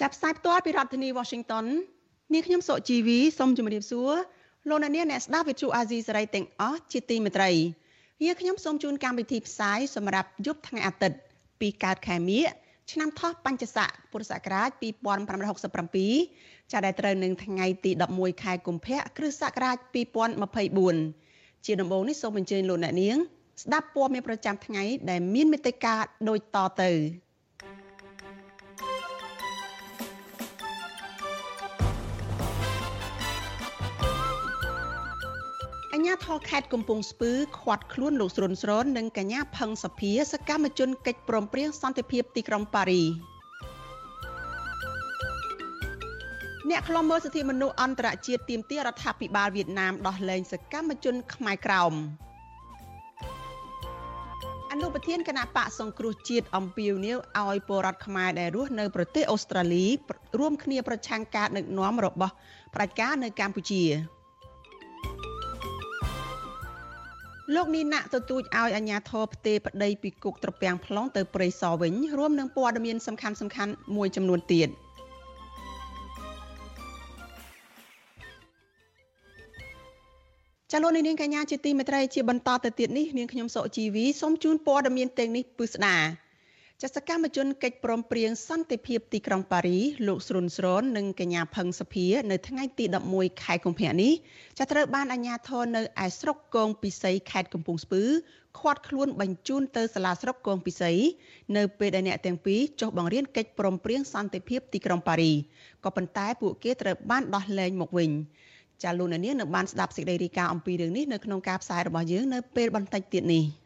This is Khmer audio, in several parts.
ចាប់ផ្សាយផ្ទាល់ពីរដ្ឋធានី Washington នាងខ្ញុំសុជីវីសូមជម្រាបសួរលោកអ្នកនាងអ្នកស្ដាប់វិទ្យុអាស៊ីសេរីទាំងអស់ជាទីមេត្រីយើងខ្ញុំសូមជូនកម្មវិធីផ្សាយសម្រាប់យប់ថ្ងៃអាទិត្យពីកើតខែមិញឆ្នាំថោះបញ្ញស័កពុរសករាជ2567ចាប់ដែលត្រូវនឹងថ្ងៃទី11ខែកុម្ភៈគ្រិស្តសករាជ2024ជាដំបូងនេះសូមអញ្ជើញលោកអ្នកនាង ស្ដាប់ព័ត៌មានប្រចាំថ្ងៃដែលមានមេត្តាដូចតទៅ ញ្ញាធរខេត្តកំពង់ស្ពឺខាត់ខ្លួនលោកស្រុនស្រននិងកញ្ញាផឹងសភាសកម្មជនកិច្ចព្រមព្រៀងសន្តិភាពទីក្រុងប៉ារីអ្នកខ្លំមើលសិទ្ធិមនុស្សអន្តរជាតិទាមទាររដ្ឋាភិបាលវៀតណាមដោះលែងសកម្មជនខ្មែរក្រោមអនុប្រធានគណៈបកសង្គ្រោះជាតិអំពាវនាវឲ្យពលរដ្ឋខ្មែរដែលរស់នៅប្រទេសអូស្ត្រាលី រួមគ្នាប្រឆាំងការដឹកនាំរបស់ប្រជាការនៅកម្ពុជា លោកនីណាក់ទទូចឲ្យអាជ្ញាធរផ្ទេរប្តីពីគុកត្រពាំង plong ទៅព្រៃសរវិញរួមនឹងព័ត៌មានសំខាន់សំខាន់មួយចំនួនទៀតចលនានាងកញ្ញាជាទីមេត្រីជាបន្តទៅទៀតនេះនាងខ្ញុំសុជីវីសូមជូនព័ត៌មានទាំងនេះពឹស្ដា ចសកម្មជនកិច្ចព្រមព្រៀងសន្តិភាពទីក្រុងប៉ារីលោកស្រុនស្រននិងកញ្ញាផឹងសភានៅថ្ងៃទី11ខែកុម្ភៈនេះចាត្រូវបានអាជ្ញាធរនៅឯស្រុកគងពិសីខេត្តកំពង់ស្ពឺឃាត់ខ្លួនបញ្ជូនទៅសាលាស្រុកគងពិសីនៅពេលដែលអ្នកទាំងពីរចុះបង្រៀនកិច្ចព្រមព្រៀងសន្តិភាពទីក្រុងប៉ារីក៏ប៉ុន្តែពួកគេត្រូវបានដោះលែងមកវិញចាលោកនាងនៅបានស្ដាប់សេចក្តីរាយការណ៍អំពីរឿងនេះនៅក្នុងការផ្សាយរបស់យើងនៅពេលបន្តិចទៀតនេះ។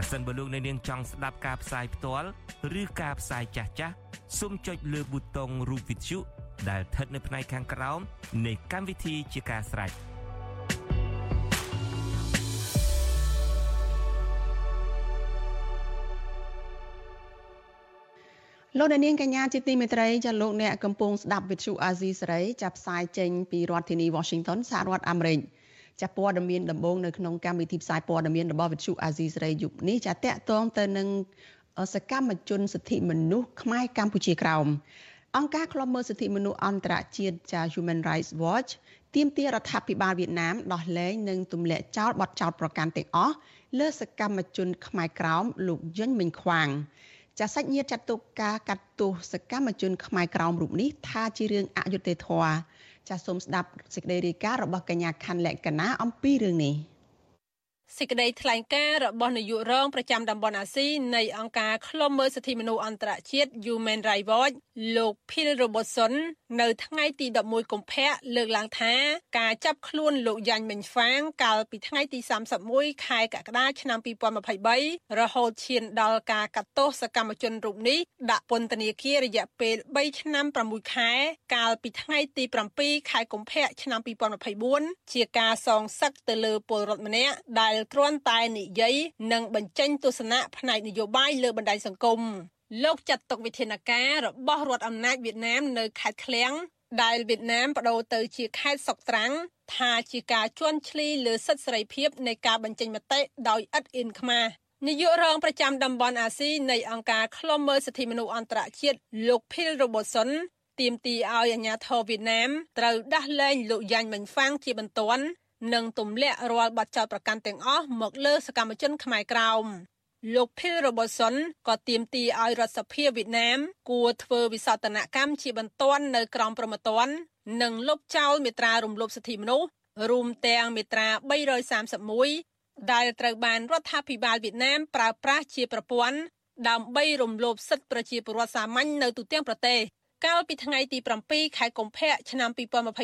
ប្រសិនបើលោកអ្នកនាងចង់ស្ដាប់ការផ្សាយផ្ទាល់ឬការផ្សាយចាស់ចាស់សូមចុចលើប៊ូតុងរូបវិទ្យុដែលស្ថិតនៅផ្នែកខាងក្រោមនៃកម្មវិធីជាការស្ដាយលោកអ្នកនាងកញ្ញាជាទីមេត្រីចាលោកអ្នកកំពុងស្ដាប់វិទ្យុអាស៊ីសេរីចាប់ផ្សាយចេញពីរដ្ឋធានី Washington សហរដ្ឋអាមេរិក។ ចាព័ត៌មានដំបូងនៅក្នុងកម្មវិធីផ្សាយព័ត៌មានរបស់វិទ្យុអាស៊ីសេរីយុគនេះចាតកតងទៅនឹងសកម្មជនសិទ្ធិមនុស្សខ្មែរកម្ពុជាក្រោមអង្គការឃ្លាំមើលសិទ្ធិមនុស្សអន្តរជាតិចា Human Rights Watch ទាមទាររដ្ឋាភិបាលវៀតណាមដោះលែងនិងទម្លាក់ចោលបទចោទប្រកាន់ទាំងអស់លើសកម្មជនខ្មែរក្រោមលោកយុញមិញខ្វាងចាសសាច់ញាតិចាត់ទុកការកាត់ទោសសកម្មជនខ្មែរក្រោមរូបនេះថាជារឿងអយុត្តិធម៌ ចាសសូមស្ដាប់សេចក្តីរាយការណ៍របស់កញ្ញាខណ្ឌលក្ខណៈអំពីរឿងនេះ សេចក្តីថ្លែងការណ៍របស់នាយករងប្រចាំតំបន់អាស៊ីនៃអង្គការឃ្លាំមើលសិទ្ធិមនុស្សអន្តរជាតិ Human Rights Watch លោក Phil Robertson នៅថ្ងៃទី11កុម្ភៈលើកឡើងថាការចាប់ខ្លួនលោកយ៉ាញ់មិញហ្វាង កាលពីថ្ងៃទី31ខែកក្កដាឆ្នាំ2023រហូតឈានដល់ការកាត់ទោសសកម្មជនរូបនេះដាក់ពន្ធនាគាររយៈពេល3ឆ្នាំ6ខែ កាលពីថ្ងៃទី7ខែកុម្ភៈឆ្នាំ2024ជាការសងសឹកទៅលើពលរដ្ឋម្នាក់ដែលគ្រាន់តែនិយាយនិងបញ្ចេញទស្សនៈផ្នែកនយោបាយលើបណ្ដាញសង្គមលោកចាត់ទុកវិធានការរបស់រដ្ឋអំណាចវៀតណាមនៅខេត្តឃ្លៀងដែលវៀតណាមបដូរទៅជាខេត្តសុកត្រាំងថាជាការជន់ឈ្លីលើសិទ្ធិសេរីភាពនៃការបញ្ចេញមតិដោយឥតអៀនខ្មាសនាយករងប្រចាំតំបន់អាស៊ីនៃអង្គការឃ្លាំមើលសិទ្ធិមនុស្សអន្តរជាតិលោក Phil Robertson ទាមទារឲ្យអាជ្ញាធរវៀតណាមត្រូវដោះលែងលោកយ៉ាញ់មិញហ្វាងជាបន្ទាន់ និងទម្លាក់រាល់បទចោទប្រកាន់ទាំងអស់មកលើសកម្មជនខ្មែរក្រោមលោក Phil Robertson ក៏ទាមទារឲ្យរដ្ឋសភាវៀតណាមគួរធ្វើវិសោធនកម្មជាបន្ទាន់នៅក្រមប្រមត្តននិងលុបចោលមេត្រារំលោភសិទ្ធិមនុស្សរួមទាំងមេត្រា331ដែលត្រូវបានរដ្ឋាភិបាលវៀតណាមប្រើប្រាស់ជាប្រព័ន្ធដើម្បីរំលោភសិទ្ធិប្រជាពលរដ្ឋសាមញ្ញនៅទូទាំងប្រទេស កាលពីថ្ងៃទី7ខែកុម្ភៈឆ្នាំ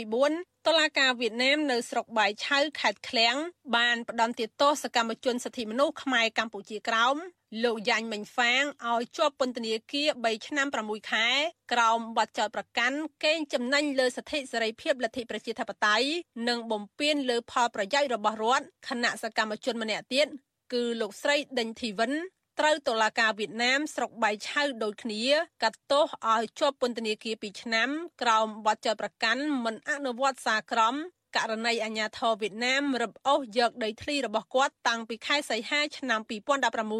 2024តុលាការវៀតណាមនៅស្រុកបាយឆៅខេត្តឃ្លៀងបានផ្តន្ទាទោសកម្មជនសិទ្ធិមនុស្សខ្មែរកម្ពុជាក្រោមលោកយ៉ាញ់មិញហ្វាងឲ្យជាប់ពន្ធនាគារ3ឆ្នាំ6ខែក្រោមបទចោទប្រកាន់កេងចំណេញលើសិទ្ធិសេរីភាពលទ្ធិប្រជាធិបតេយ្យនិងបំពានលើផលប្រយោជន៍របស់រដ្ឋគណៈសកម្មជនម្នាក់ទៀតគឺលោកស្រីដេញធីវិន ត្រូវតុលាការវៀតណាមស្រុកបៃឆៅដូចគ្នាកាត់ទោសឲ្យជាប់ពន្ធនាគារ2ឆ្នាំ ក្រោមបទចោទប្រកាន់មិនអនុវត្តសាក្រមករណីអាញាធរវៀតណាមរឹបអូសយកដីធ្លីរបស់គាត់តាំងពីខែសីហាឆ្នាំ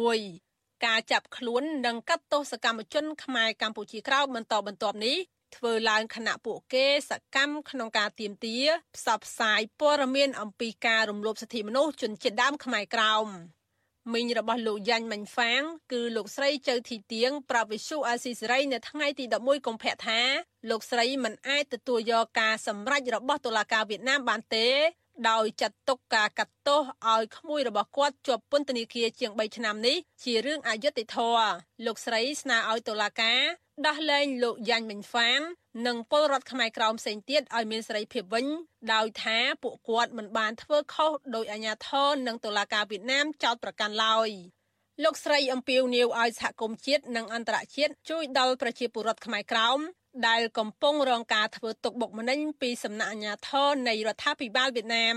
2016ការចាប់ខ្លួននិងកាត់ទោសកម្មជនខ្មែរកម្ពុជាក្រោមបន្តបន្ទាប់នេះធ្វើឡើងខណៈពួកគេសកម្មក្នុងការទៀមទាផ្សព្វផ្សាយព័ត៌មានអំពីការរំលោភសិទ្ធិមនុស្សជនជាតិដើមខ្មែរក្រោម មីងរបស់លោកយ៉ាញ់ម៉ាញ់ហ្វាង គឺលោកស្រីចៅធីទៀងប្រាប់វិសុអាស៊ីសេរីនៅថ្ងៃទី11កុម្ភៈថាលោកស្រីមិនអាចទទួលយកការសម្រេចរបស់តុលាការវៀតណាមបានទេ ដោយចាត់ទុកការកាត់ទោសឲ្យក្មួយរបស់គាត់ជាប់ពន្ធនាគារជាង3ឆ្នាំនេះជារឿងអយុត្តិធម៌លោកស្រីស្នើឲ្យតុលាការ ដោះលែងលោកយ៉ាញ់មិញហ្វាង និងពលរដ្ឋខ្មែរក្រោមផ្សេងទៀតឲ្យមានសេរីភាពវិញដោយថាពួកគាត់មិនបានធ្វើខុសដោយអាជ្ញាធរនិងតុលាការវៀតណាមចោទប្រកាន់ឡើយលោកស្រីអំពាវនាវឲ្យសហគមន៍ជាតិនិងអន្តរជាតិជួយដល់ប្រជាពលរដ្ឋខ្មែរក្រោមដែលកំពុងរងការធ្វើទុកបុកម្នេញពីសំណាក់អាជ្ញាធរនៃរដ្ឋាភិបាលវៀតណាម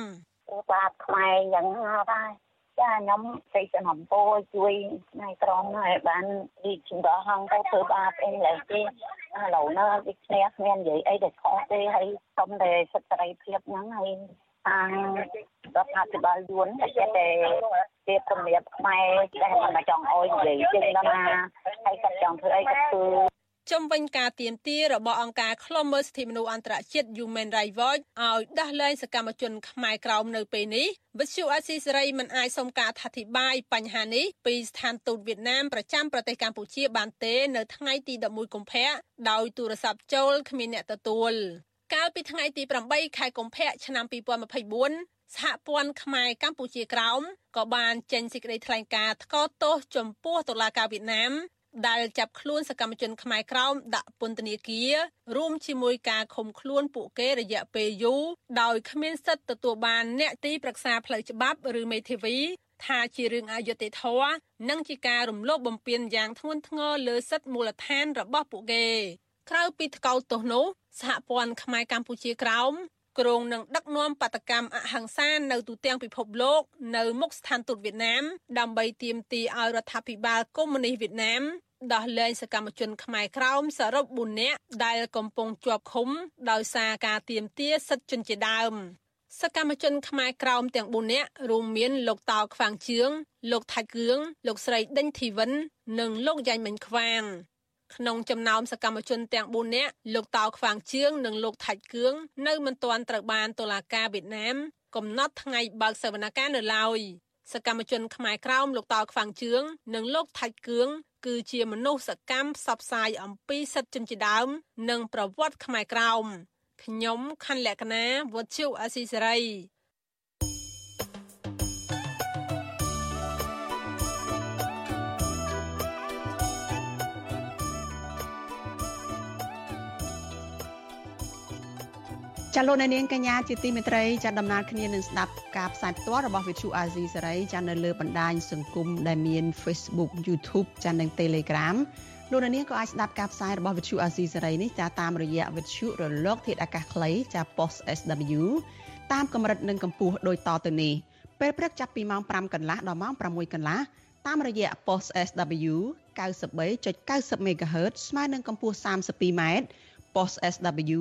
បាទខ្មែរយ៉ាងណាដែរ ចាខ្ញុំសេចក្ដីអំពោជួយថ្ងៃក្រមហើយបានរីកចម្រើនហងទៅធ្វើបាបអីឡើយទេឥឡូវណាវាឈ្នះគ្មាននិយាយអីដែលខុសទេហើយសុំតែសិទ្ធិសេរីភាពហ្នឹងហើយខាងរដ្ឋាភិបាលយួនតែតែជាគម្រាមខ្មែរដែលមិនចង់អោយនិយាយជិះដល់ណាហើយគាត់ចង់ធ្វើអីក៏ធ្វើ ជំវិញការទៀមទារបស់អង្គការឃ្លាំមើលសិទ្ធិមនុស្សអន្តរជាតិ Human Rights Watch ឲ្យដោះលែងសកម្មជនខ្មែរក្រោមនៅពេលនេះវិទ្យុអាស៊ីសេរីមិនអាចសុំការអធិប្បាយបញ្ហានេះពីស្ថានទូតវៀតណាមប្រចាំប្រទេសកម្ពុជាបានទេ នៅថ្ងៃទី11កុម្ភៈដោយទូរស័ព្ទចូលគ្មានអ្នកទទួលកាលពីថ្ងៃទី8ខែកុម្ភៈឆ្នាំ2024សហព័ន្ធខ្មែរកម្ពុជាក្រោមក៏បានចេញសេចក្តីថ្លែងការណ៍ថ្កោលទោសចំពោះតុលាការវៀតណាម ដែលចាប់ខ្លួនសកម្មជនខ្មែរក្រោមដាក់ពន្ធនាគាររួមជាមួយការឃុំខ្លួនពួកគេរយៈពេលយូរដោយគ្មានសិទ្ធិទទួលបានអ្នកទីប្រឹក្សាផ្លូវច្បាប់ឬមេធាវីថាជារឿងអយុត្តិធម៌និងជាការរំលោភបំពានយ៉ាងធ្ងន់ធ្ងរលើសិទ្ធិមូលដ្ឋានរបស់ពួកគេក្រៅពីថ្កោលទោសនោះសហព័ន្ធខ្មែរកម្ពុជាក្រោម គ្រងនឹងដឹកនាំបដកម្មអហិង្សានៅទូទាំងពិភពលោកនៅមុខស្ថានទូតវៀតណាមដើម្បីទាមទារឲ្យរដ្ឋាភិបាលកុម្មុយនីសវៀតណាមដោះលែងសកម្មជនខ្មែរក្រោមសរុប4នាក់ដែលកំពុងជាប់ឃុំដោយសារការទាមទារសិទ្ធិជនជាដើមសកម្មជនខ្មែរក្រោមទាំង4នាក់រួមមានលោកតោខ្វាងជឿងលោកថាច់គឿងលោកស្រីដេញធីវិន និងលោកយ៉ាញ់មិញខ្វាង ក្នុងចំណោមសកម្មជនទាំង4នាក់លោកតោខ្វាងជឿងនិងលោកថាច់គឿងនៅមិនទាន់ត្រូវបានតុលាការវៀតណាម កំណត់ថ្ងៃបើកសវនកម្មនៅឡើយសកម្មជនខ្មែរក្រោមលោកតោខ្វាងជឿងនិងលោកថាច់គឿងគឺជាមនុស្សសកម្មផ្សព្វផ្សាយអំពីសិទ្ធិជនជាដើម និងប្រវត្តិខ្មែរក្រោមខ្ញុំខណ្ឌលក្ខណាវុទ្ធុអាស៊ីសេរី ចាលោកនាងកញ្ញាជាទីមេត្រីចាដំណើរគ្នានឹងស្ដាប់ការផ្សាយផ្ទាល់របស់ Vithu Azizi សេរីចានៅលើបណ្ដាញសង្គមដែលមាន Facebook YouTube ចានិង Telegram លោកនាងក៏អាចស្ដាប់ការផ្សាយរបស់ Vithu Azizi សេរីនេះចាតាមរយៈ Vithu រលកធាតុអាកាសខ្លីចា Post SW តាមកម្រិតនិងកម្ពស់ដូចតទៅនេះពេលព្រឹកចាប់ពីម៉ោង5កន្លះដល់ម៉ោង6កន្លះតាមរយៈ Post SW 93.90 MHz ស្មើនឹងកម្ពស់ 32m Post SW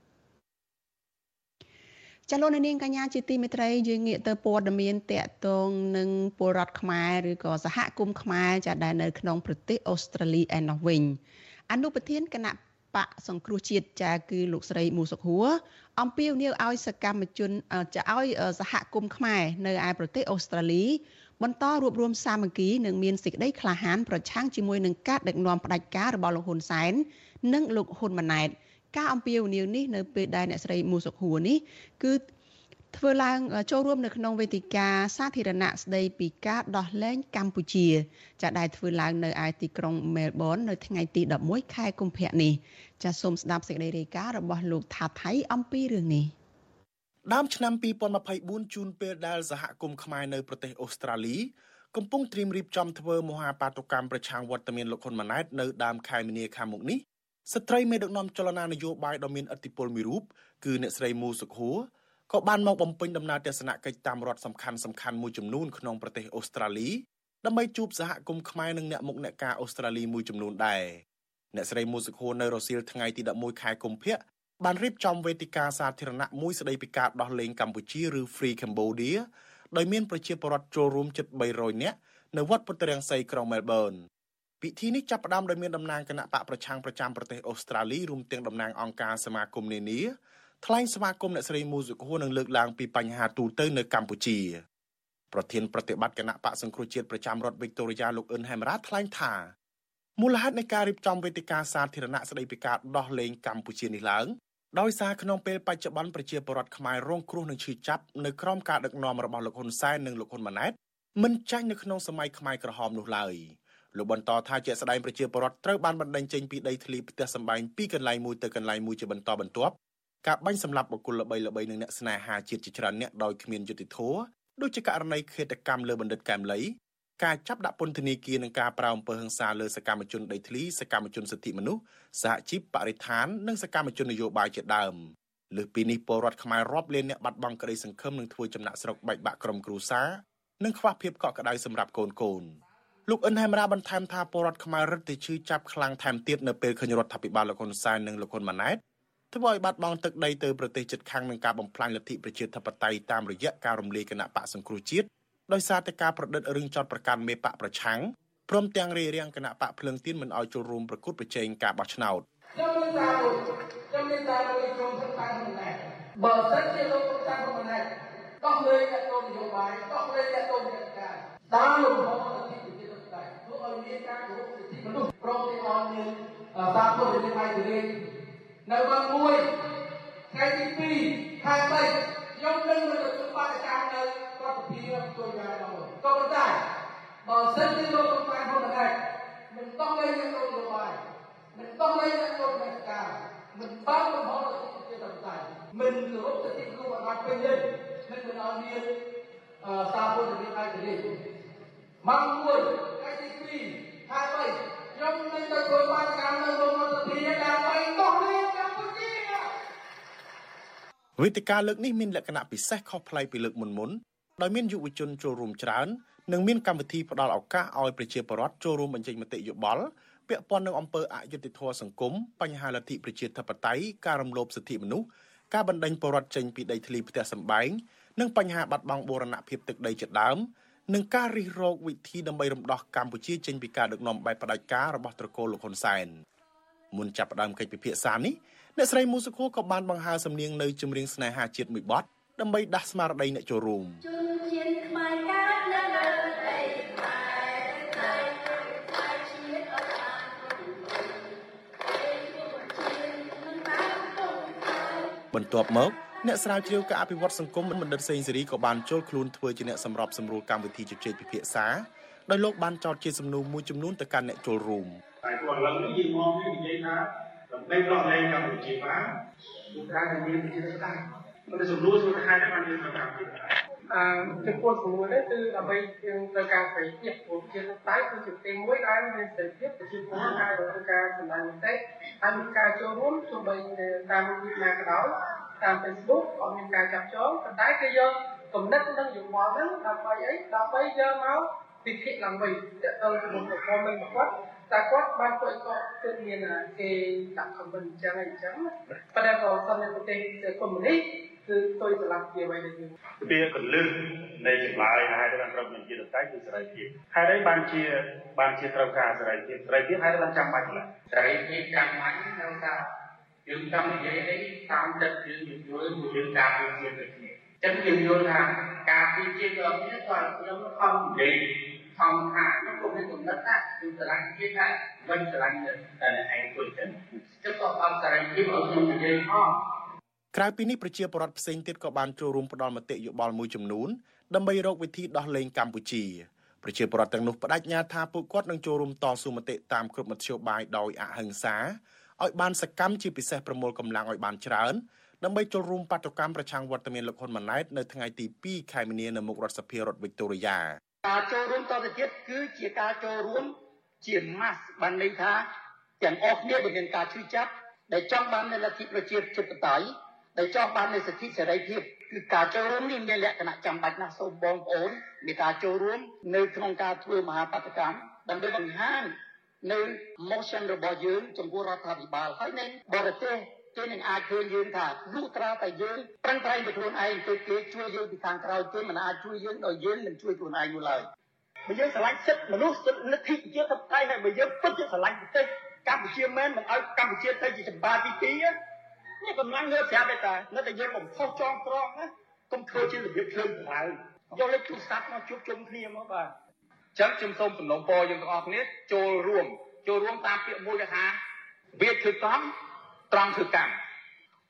ចលនានាងកញ្ញាជាទីមេត្រីយើងងាកទៅព័ត៌មានតកតងនឹងពលរដ្ឋខ្មែរឬក៏សហគមន៍ខ្មែរចាដែលនៅក្នុងប្រទេសអូស្ត្រាលីឯណោះវិញអនុប្រធានគណៈបកសង្គ្រោះជាតិចាគឺលោកស្រីមូសុខួរអំពាវនាវឲ្យសកម្មជនចាឲ្យសហគមន៍ខ្មែរនៅឯប្រទេសអូស្ត្រាលីបន្តរួបរวมសាមគ្គីនិងមានសេចក្តីក្លាហានប្រឆាំងជាមួយនឹងការដឹកនាំផ្ដាច់ការរបស់លោកហ៊ុនសែននិងលោកហ៊ុនម៉ាណែត ការអំពាវនាវនេះនៅពេលដែលអ្នកស្រីមូសុខួរនេះគឺធ្វើឡើងចូលរួមនៅក្នុងវេទិកាសាធារណៈស្ដីពីការដោះលែងកម្ពុជាចាដែលធ្វើឡើងនៅឯទីក្រុងមែលប៊ននៅថ្ងៃទី11ខែកុម្ភៈនេះចាសូមស្ដាប់សេចក្តីរាយការណ៍របស់លោកថាថៃអំពីរឿងនេះដើមឆ្នាំ2024ជូនពេលដែលសហគមន៍ខ្មែរនៅប្រទេសអូស្ត្រាលីកំពុងត្រៀមរៀបចំធ្វើមហាបាតុកម្មប្រឆាំងវត្តមានលោកហ៊ុនម៉ាណែតនៅដើមខែមីនាខាងមុខនេះ ស្ត្រីមេដឹកនាំចលនានយោបាយដ៏មានឥទ្ធិពលមួយរូបគឺអ្នកស្រីមូសុខួរក៏បានមកបំពេញដំណើរទស្សនកិច្ចតាមរដ្ឋសំខាន់សំខាន់មួយចំនួនក្នុងប្រទេសអូស្ត្រាលីដើម្បីជួបសហគមន៍ខ្មែរនិងអ្នកមុខអ្នកការអូស្ត្រាលីមួយចំនួនដែរអ្នកស្រីមូសុខួរនៅរសៀលថ្ងៃទី11ខែកុម្ភៈបានរៀបចំវេទិកាសាធារណៈមួយស្ដីពីការដោះលែងកម្ពុជាឬ Free Cambodia ដោយមានប្រជាពលរដ្ឋចូលរួមជិត300នាក់នៅវត្តពុទ្ធរាំងសីក្រុងមែលប៊ន ពិធីនេះចាប់ផ្ដើមដោយមានតំណាងគណៈបកប្រឆាំងប្រចាំប្រទេសអូស្ត្រាលីរួមទាំងតំណាងអង្គការសមាគមនានាថ្លែងស្វាគមន៍អ្នកស្រីមូសុខួរនឹងលើកឡើងពីបញ្ហាទូទៅនៅកម្ពុជាប្រធានប្រតិបត្តិគណៈបកសង្គ្រោះជាតិប្រចាំរដ្ឋវីកតូរីយ៉ាលោកអ៊ុនហេមរ៉ាថ្លែងថាមូលហេតុនៃការរៀបចំវេទិកាសាធារណៈស្តីពីការដោះលែងកម្ពុជានេះឡើងដោយសារក្នុងពេលបច្ចុប្បន្នប្រជាពលរដ្ឋខ្មែររងគ្រោះនឹងឈឺចាប់នៅក្រោមការដឹកនាំរបស់លោកហ៊ុនសែននិងលោកហ៊ុនម៉ាណែតមិនចាញ់នៅក្នុងសម័យខ្មែរក្រហមនោះឡើយ លោកបន្តថាជាស្ដែងប្រជាពលរដ្ឋត្រូវបានបណ្តេញចេញពីដីធ្លីផ្ទះសម្បែងពីកន្លែងមួយទៅកន្លែងមួយជាបន្តបន្ទាប់ការបាញ់សម្លាប់បុគ្គលល្បីៗនិងអ្នកស្នេហាជាតិជាច្រើនអ្នកដោយគ្មានយុត្តិធម៌ដូចជាករណីឃាតកម្មលើបណ្ឌិតកែមលីការចាប់ដាក់ពន្ធនាគារនិងការប្រៅអំពើហិង្សាលើសកម្មជនដីធ្លីសកម្មជនសិទ្ធិមនុស្សសហជីពបរិស្ថាននិងសកម្មជននយោបាយជាដើមលើសពីនេះពលរដ្ឋខ្មែររាប់លានអ្នកបាត់បង់ក្តីសង្ឃឹមនឹងធ្វើចំណាក់ស្រុកបែកបាក់ក្រុមគ្រួសារនិងខ្វះភាពកក់ក្ដៅសម្រាប់កូនកូន លោកអិនហេមរ៉ាបន្ថែមថាពលរដ្ឋខ្មែររឹតតែឈឺចាប់ខ្លាំងថែមទៀតនៅពេលឃើញរដ្ឋាភិបាលលោកហ៊ុនសែននិងលោកហ៊ុនម៉ាណែតធ្វើឲ្យបាត់បង់ទឹកដីទៅប្រទេសជិតខាងនឹងការបំផ្លាញលទ្ធិប្រជាធិបតេយ្យតាមរយៈការរំលាយគណៈបកសង្គ្រោះជាតិដោយសារតែការប្រឌិតរឿងចោតប្រកាន់មេបកប្រឆាំងព្រមទាំងរារាំងគណៈបកភ្លើងទៀនមិនឲ្យចូលរួមប្រគួតប្រជែងការបោះឆ្នោតខ្ញុំមានតាមខ្ញុំមានតាមខ្ញុំធ្វើតាមខ្លួនដែរបើសិនជាលោកប្រចាំខ្លួនដែរដោះលែងអ្នកនយោបាយដោះលែងអ្នកនយោបាយតាមលោកហ មលទ្ធិប្រជាធិបតេយ្យធ្វើឲ្យមានការគោរពសិទ្ធិមនុស្សព្រមទាំងឲ្យមានសារពុទ្ធនៃឯករាជ្យនៅវត្តមួយថ្ងៃទី2ខែ3ខ្ញុំនឹងទៅជួបបាតកម្មនៅរដ្ឋាភិបាលទូរយ៉ាងនោះក៏ប៉ុន្តែបើសិនជាលោកប្រកាសហ៊ុនម៉ាណែតមិនต้องលេងនឹងនយោបាយមិនต้องលេងនឹងនយោបាយការមិនបានបំផុសទៅជាតបតៃមិនគោរពសិទ្ធិគ្រប់អាពេញទេមិនមិនឲ្យមានសារពុទ្ធវិទ្យាឯករាជ្យម៉ោង1ថ្ងៃទី 2ខែ3ខ្ញុំនឹងទៅធ្វើបាតកម្មនៅក្នុងរដ្ឋាភិបាលដើម្បីដោះលែងវេទិកាលើកនេះមានលក្ខណៈពិសេសខុសប្លែកពីលើកមុនមុនដោយមានយុវជនចូលរួមច្រើននិងមានកម្មវិធីផ្ដល់ឱកាសឲ្យប្រជាពលរដ្ឋចូលរួមបញ្ចេញមតិយោបល់ពាក់ព័ន្ធនឹងអំពើអយុត្តិធម៌សង្គមបញ្ហាលទ្ធិប្រជាធិបតេយ្យការរំលោភសិទ្ធិមនុស្សការបណ្តេញពលរដ្ឋចេញពីដីធ្លីផ្ទះសម្បែងនិងបញ្ហាបាត់បង់បូរណភាពទឹកដីជាដើម និងការរិះរោចវិធីដើម្បីរំដោះកម្ពុជាចេញពីការដឹកនាំបែបផ្ដាច់ការរបស់ត្រកូលលោកហ៊ុនសែនមុនចាប់ផ្ដើមកិច្ចពិភាក្សានេះអ្នកស្រីមូសុខូក៏បានបង្ហើរសំនៀងនៅចម្រៀងស្នេហាជាតិមួយបទដើម្បីដាស់ស្មារតីអ្នកចូលរួមជនជាតិខ្មែរកើតនៅលើដីខ្មែរតែតែជាតិអត់បានបន្ទាប់មក អ្នកស្រាវជ្រាវការអភិវឌ្ឍសង្គមបណ្ឌិតសេងសេរីក៏បានចូលខ្លួនធ្វើជាអ្នកសម្របសម្រួលកម្មវិធីជជែកពិភាក្សាដោយលោកបានចោទជាសំណួរមួយចំនួនទៅកាន់អ្នកចូលរួមហើយព្រោះឥឡូវនេះយើងមកនិយាយថាដើម្បីប្រោះលែងកម្ពុជាបានគឺការមានវិជាសាស្ត្រមិនសំណួរជួយហេតុបានយើងប្រកាស អឺចំពោះសំណួរនេះគឺដើម្បីយើងត្រូវការសេរីភាពព្រោះជាតៃគឺជាទីមួយដែលមានសេរីភាពប្រជាពលរដ្ឋអាចធ្វើការសម្ដែងមតិហើយមានការចូលរួមទោះបីតាមវិធីណាក៏ដោយតាម Facebook ក៏មានការចាប់ចងប៉ុន្តែគេយកគំនិតនិងយោបល់ហ្នឹងដើម្បីអីដើម្បីយកមកពិភាក្សាឡើងវិញតើទៅជាមួយ performance របស់គាត់តែគាត់បានពួកគាត់គឺមានគេដាក់ខមមិនអញ្ចឹងអីអញ្ចឹងប៉ុន្តែបើសិននៅប្រទេសកុម្មុយនីស គឺទុយស្លាប់ជាអ្វីដែលយើងវាកលឹះនៃចម្លើយហេតុបានត្រូវមានជាតៃគឺសេរីភាពហេតុអីបានជាបានជាត្រូវការសេរីភាពសេរីភាពហេតុបានចាំបាច់ឡើយសេរីភាពចាំបាច់នៅថាយើងចង់និយាយអីតាមចិត្តយើងយល់មួយយើងការពារជាតិដូចគ្នាចឹងយើងយល់ថាការពារជាតិរបស់គ្នាគាត់ខ្ញុំខំនិយាយខំថាខ្ញុំក៏មានកំណត់ថាគឺស្រឡាញ់ជាតិថាមិនស្រឡាញ់តែឯងខ្លួនចឹងចឹងក៏អត់សេរីភាពឲ្យខ្ញុំនិយាយផង ក្រៅពីនេះប្រជាពលរដ្ឋផ្សេងទៀតក៏បានចូលរួមផ្ដល់មតិយោបល់មួយចំនួនដើម្បីរកវិធីដោះលែងកម្ពុជាប្រជាពលរដ្ឋទាំងនោះបដិញ្ញាថាពួកគាត់នឹងចូលរួមតស៊ូមតិតាមគ្រប់មធ្យោបាយដោយអហិង្សាឲ្យបានសកម្មជាពិសេសប្រមូលកម្លាំងឲ្យបានច្រើនដើម្បីចូលរួមបាតុកម្មប្រឆាំងវត្តមានលោកហ៊ុនម៉ាណែតនៅថ្ងៃទី2ខែមីនានៅមុខរដ្ឋសភារដ្ឋវីកតូរីយ៉ាការចូលរួមតទៅទៀតគឺជាការចូលរួមជាម៉ាស់បានន័យថាទាំងអស់គ្នាដែលមានការឈឺចាប់ដែលចង់បាននៅលទ្ធិប្រជាធិបតេយ្យ ដែលចង់បាននូវសិទ្ធិសេរីភាពគឺការចូលរួមនេះមានលក្ខណៈចាំបាច់ណាស់សូមបងប្អូនមានការចូលរួមនៅក្នុងការធ្វើមហាបដកម្មដើម្បីបង្ហាញនៅ motion របស់យើងចំពោះរដ្ឋាភិបាលហើយនៅបរទេសគេនឹងអាចឃើញយើងថាលុះត្រាតែយើងប្រឹងប្រែងទៅខ្លួនឯងទៅគេជួយយើងពីខាងក្រៅគេមិនអាចជួយយើងដោយយើងមិនជួយខ្លួនឯងនោះឡើយបើយើងស្រឡាញ់សិទ្ធិមនុស្សសិទ្ធិលទ្ធិជាតិធិបតេយ្យហើយបើយើងពិតជាស្រឡាញ់ប្រទេសកម្ពុជាមែនមិនឲ្យកម្ពុជាទៅជាចម្បាទី2 នេះកម្លាំងលើប្រាប់តែនៅតែយើងបំផុសចងក្រងណាកុំធ្វើជារបៀបភ្លើងក្រៅយកលេខទូរស័ព្ទមកជួបជុំគ្នាមកបាទអញ្ចឹងខ្ញុំសូមសំណូមពរយើងទាំងអស់គ្នាចូលរួមចូលរួមតាមពាក្យមួយគេថាវាធ្វើកំត្រង់ធ្វើកម្ម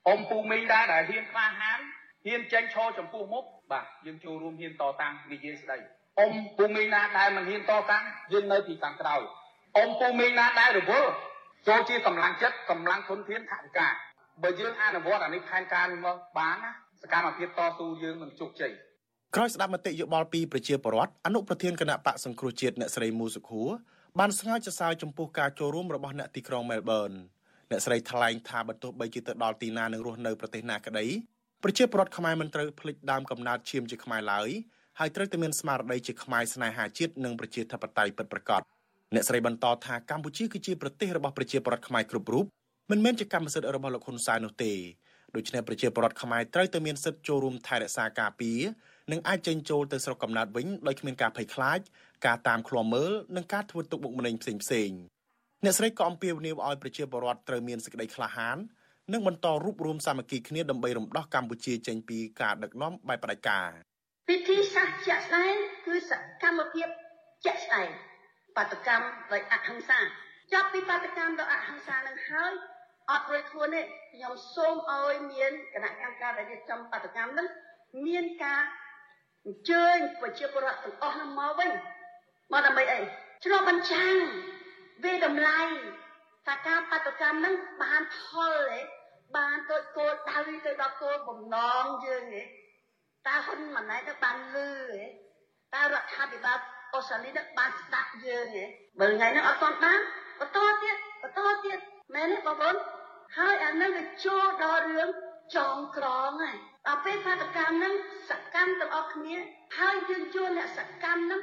អ៊ំពូមីងដែរដែលហ៊ានក្លាហានហ៊ានចេញឈរចំពោះមុខបាទយើងចូលរួមហ៊ានតតាំងនិយាយស្ដីអ៊ំពូមីងណាដែលមិនហ៊ានតតាំងយើងនៅពីខាងក្រោយអ៊ំពូមីងណាដែលរវល់ចូលជាកម្លាំងចិត្តកម្លាំងធនធានថវិកា បើយើងអនុវត្តអានេះផែនការនេះមកបានណាសកម្មភាពតស៊ូយើងនឹងជោគជ័យក្រោយស្ដាប់មតិយោបល់ពីប្រជាពលរដ្ឋអនុប្រធានគណៈបកសង្គ្រោះជាតិអ្នកស្រីមូសុខួរបានស្នើចសើចំពោះការចូលរួមរបស់អ្នកទីក្រុងមែលប៊នអ្នកស្រីថ្លែងថាបើទោះបីជាទៅដល់ទីណានឹងរស់នៅប្រទេសណាក្តីប្រជាពលរដ្ឋខ្មែរមិនត្រូវភ្លេចដើមកំណើតឈាមជាខ្មែរឡើយហើយត្រូវតែមានស្មារតីជាខ្មែរស្នេហាជាតិនិងប្រជាធិបតេយ្យពិតប្រាកដអ្នកស្រីបន្តថាកម្ពុជាគឺជាប្រទេសរបស់ប្រជាពលរដ្ឋខ្មែរគ្រប់រូប មិនមែនជាកម្មសិទ្ធិរបស់លោកហ៊ុនសែននោះទេដូច្នេះប្រជាពលរដ្ឋខ្មែរត្រូវតែមានសិទ្ធិចូលរួមថែរក្សាការពារនិងអាចចេញចូលទៅស្រុកកំណើតវិញដោយគ្មានការភ័យខ្លាចការតាមឃ្លាំមើលនិងការធ្វើទុកបុកម្នេញផ្សេងផ្សេងអ្នកស្រីក៏អំពាវនាវឲ្យប្រជាពលរដ្ឋត្រូវមានសេចក្តីក្លាហាននិងបន្តរួបរวมសាមគ្គីគ្នាដើម្បីរំដោះកម្ពុជាចេញពីការដឹកនាំបែបផ្ដាច់ការវិធីសាស្ត្រជាក់ស្ដែងគឺសកម្មភាពជាក់ស្ដែងបាតកម្មដោយអហិង្សាចាប់ពីបាតកម្មដោយអហិង្សានឹងហើយ អត់រួចខ្លួនទេខ្ញុំសូមឲ្យមានគណៈកម្មការដែលរៀបចំបដកម្មនឹងមានការអញ្ជើញប្រជាពលរដ្ឋទាំងអស់នឹងមកវិញមកដើម្បីអីឆ្លុះបញ្ចាំងវាតម្លៃថាការបដកម្មនឹងបានផលទេបានទៅគោលដៅទៅដល់គោលបំណងយើងទេតើហ៊ុនម៉ាណែតទៅបានលឺទេតើរដ្ឋាភិបាលអូស្ត្រាលីនឹងបានស្ដាប់យើងទេបើថ្ងៃនេះអត់ទាន់បានបន្តទៀតបន្តទៀតមែនទេបងប្អូន ហើយអានឹងវាចូលដល់រឿងចងក្រងហើយដល់ពេលបាតកម្មនឹងសកម្មទាំងអស់គ្នាហើយយើងជួអ្នកសកម្មនឹង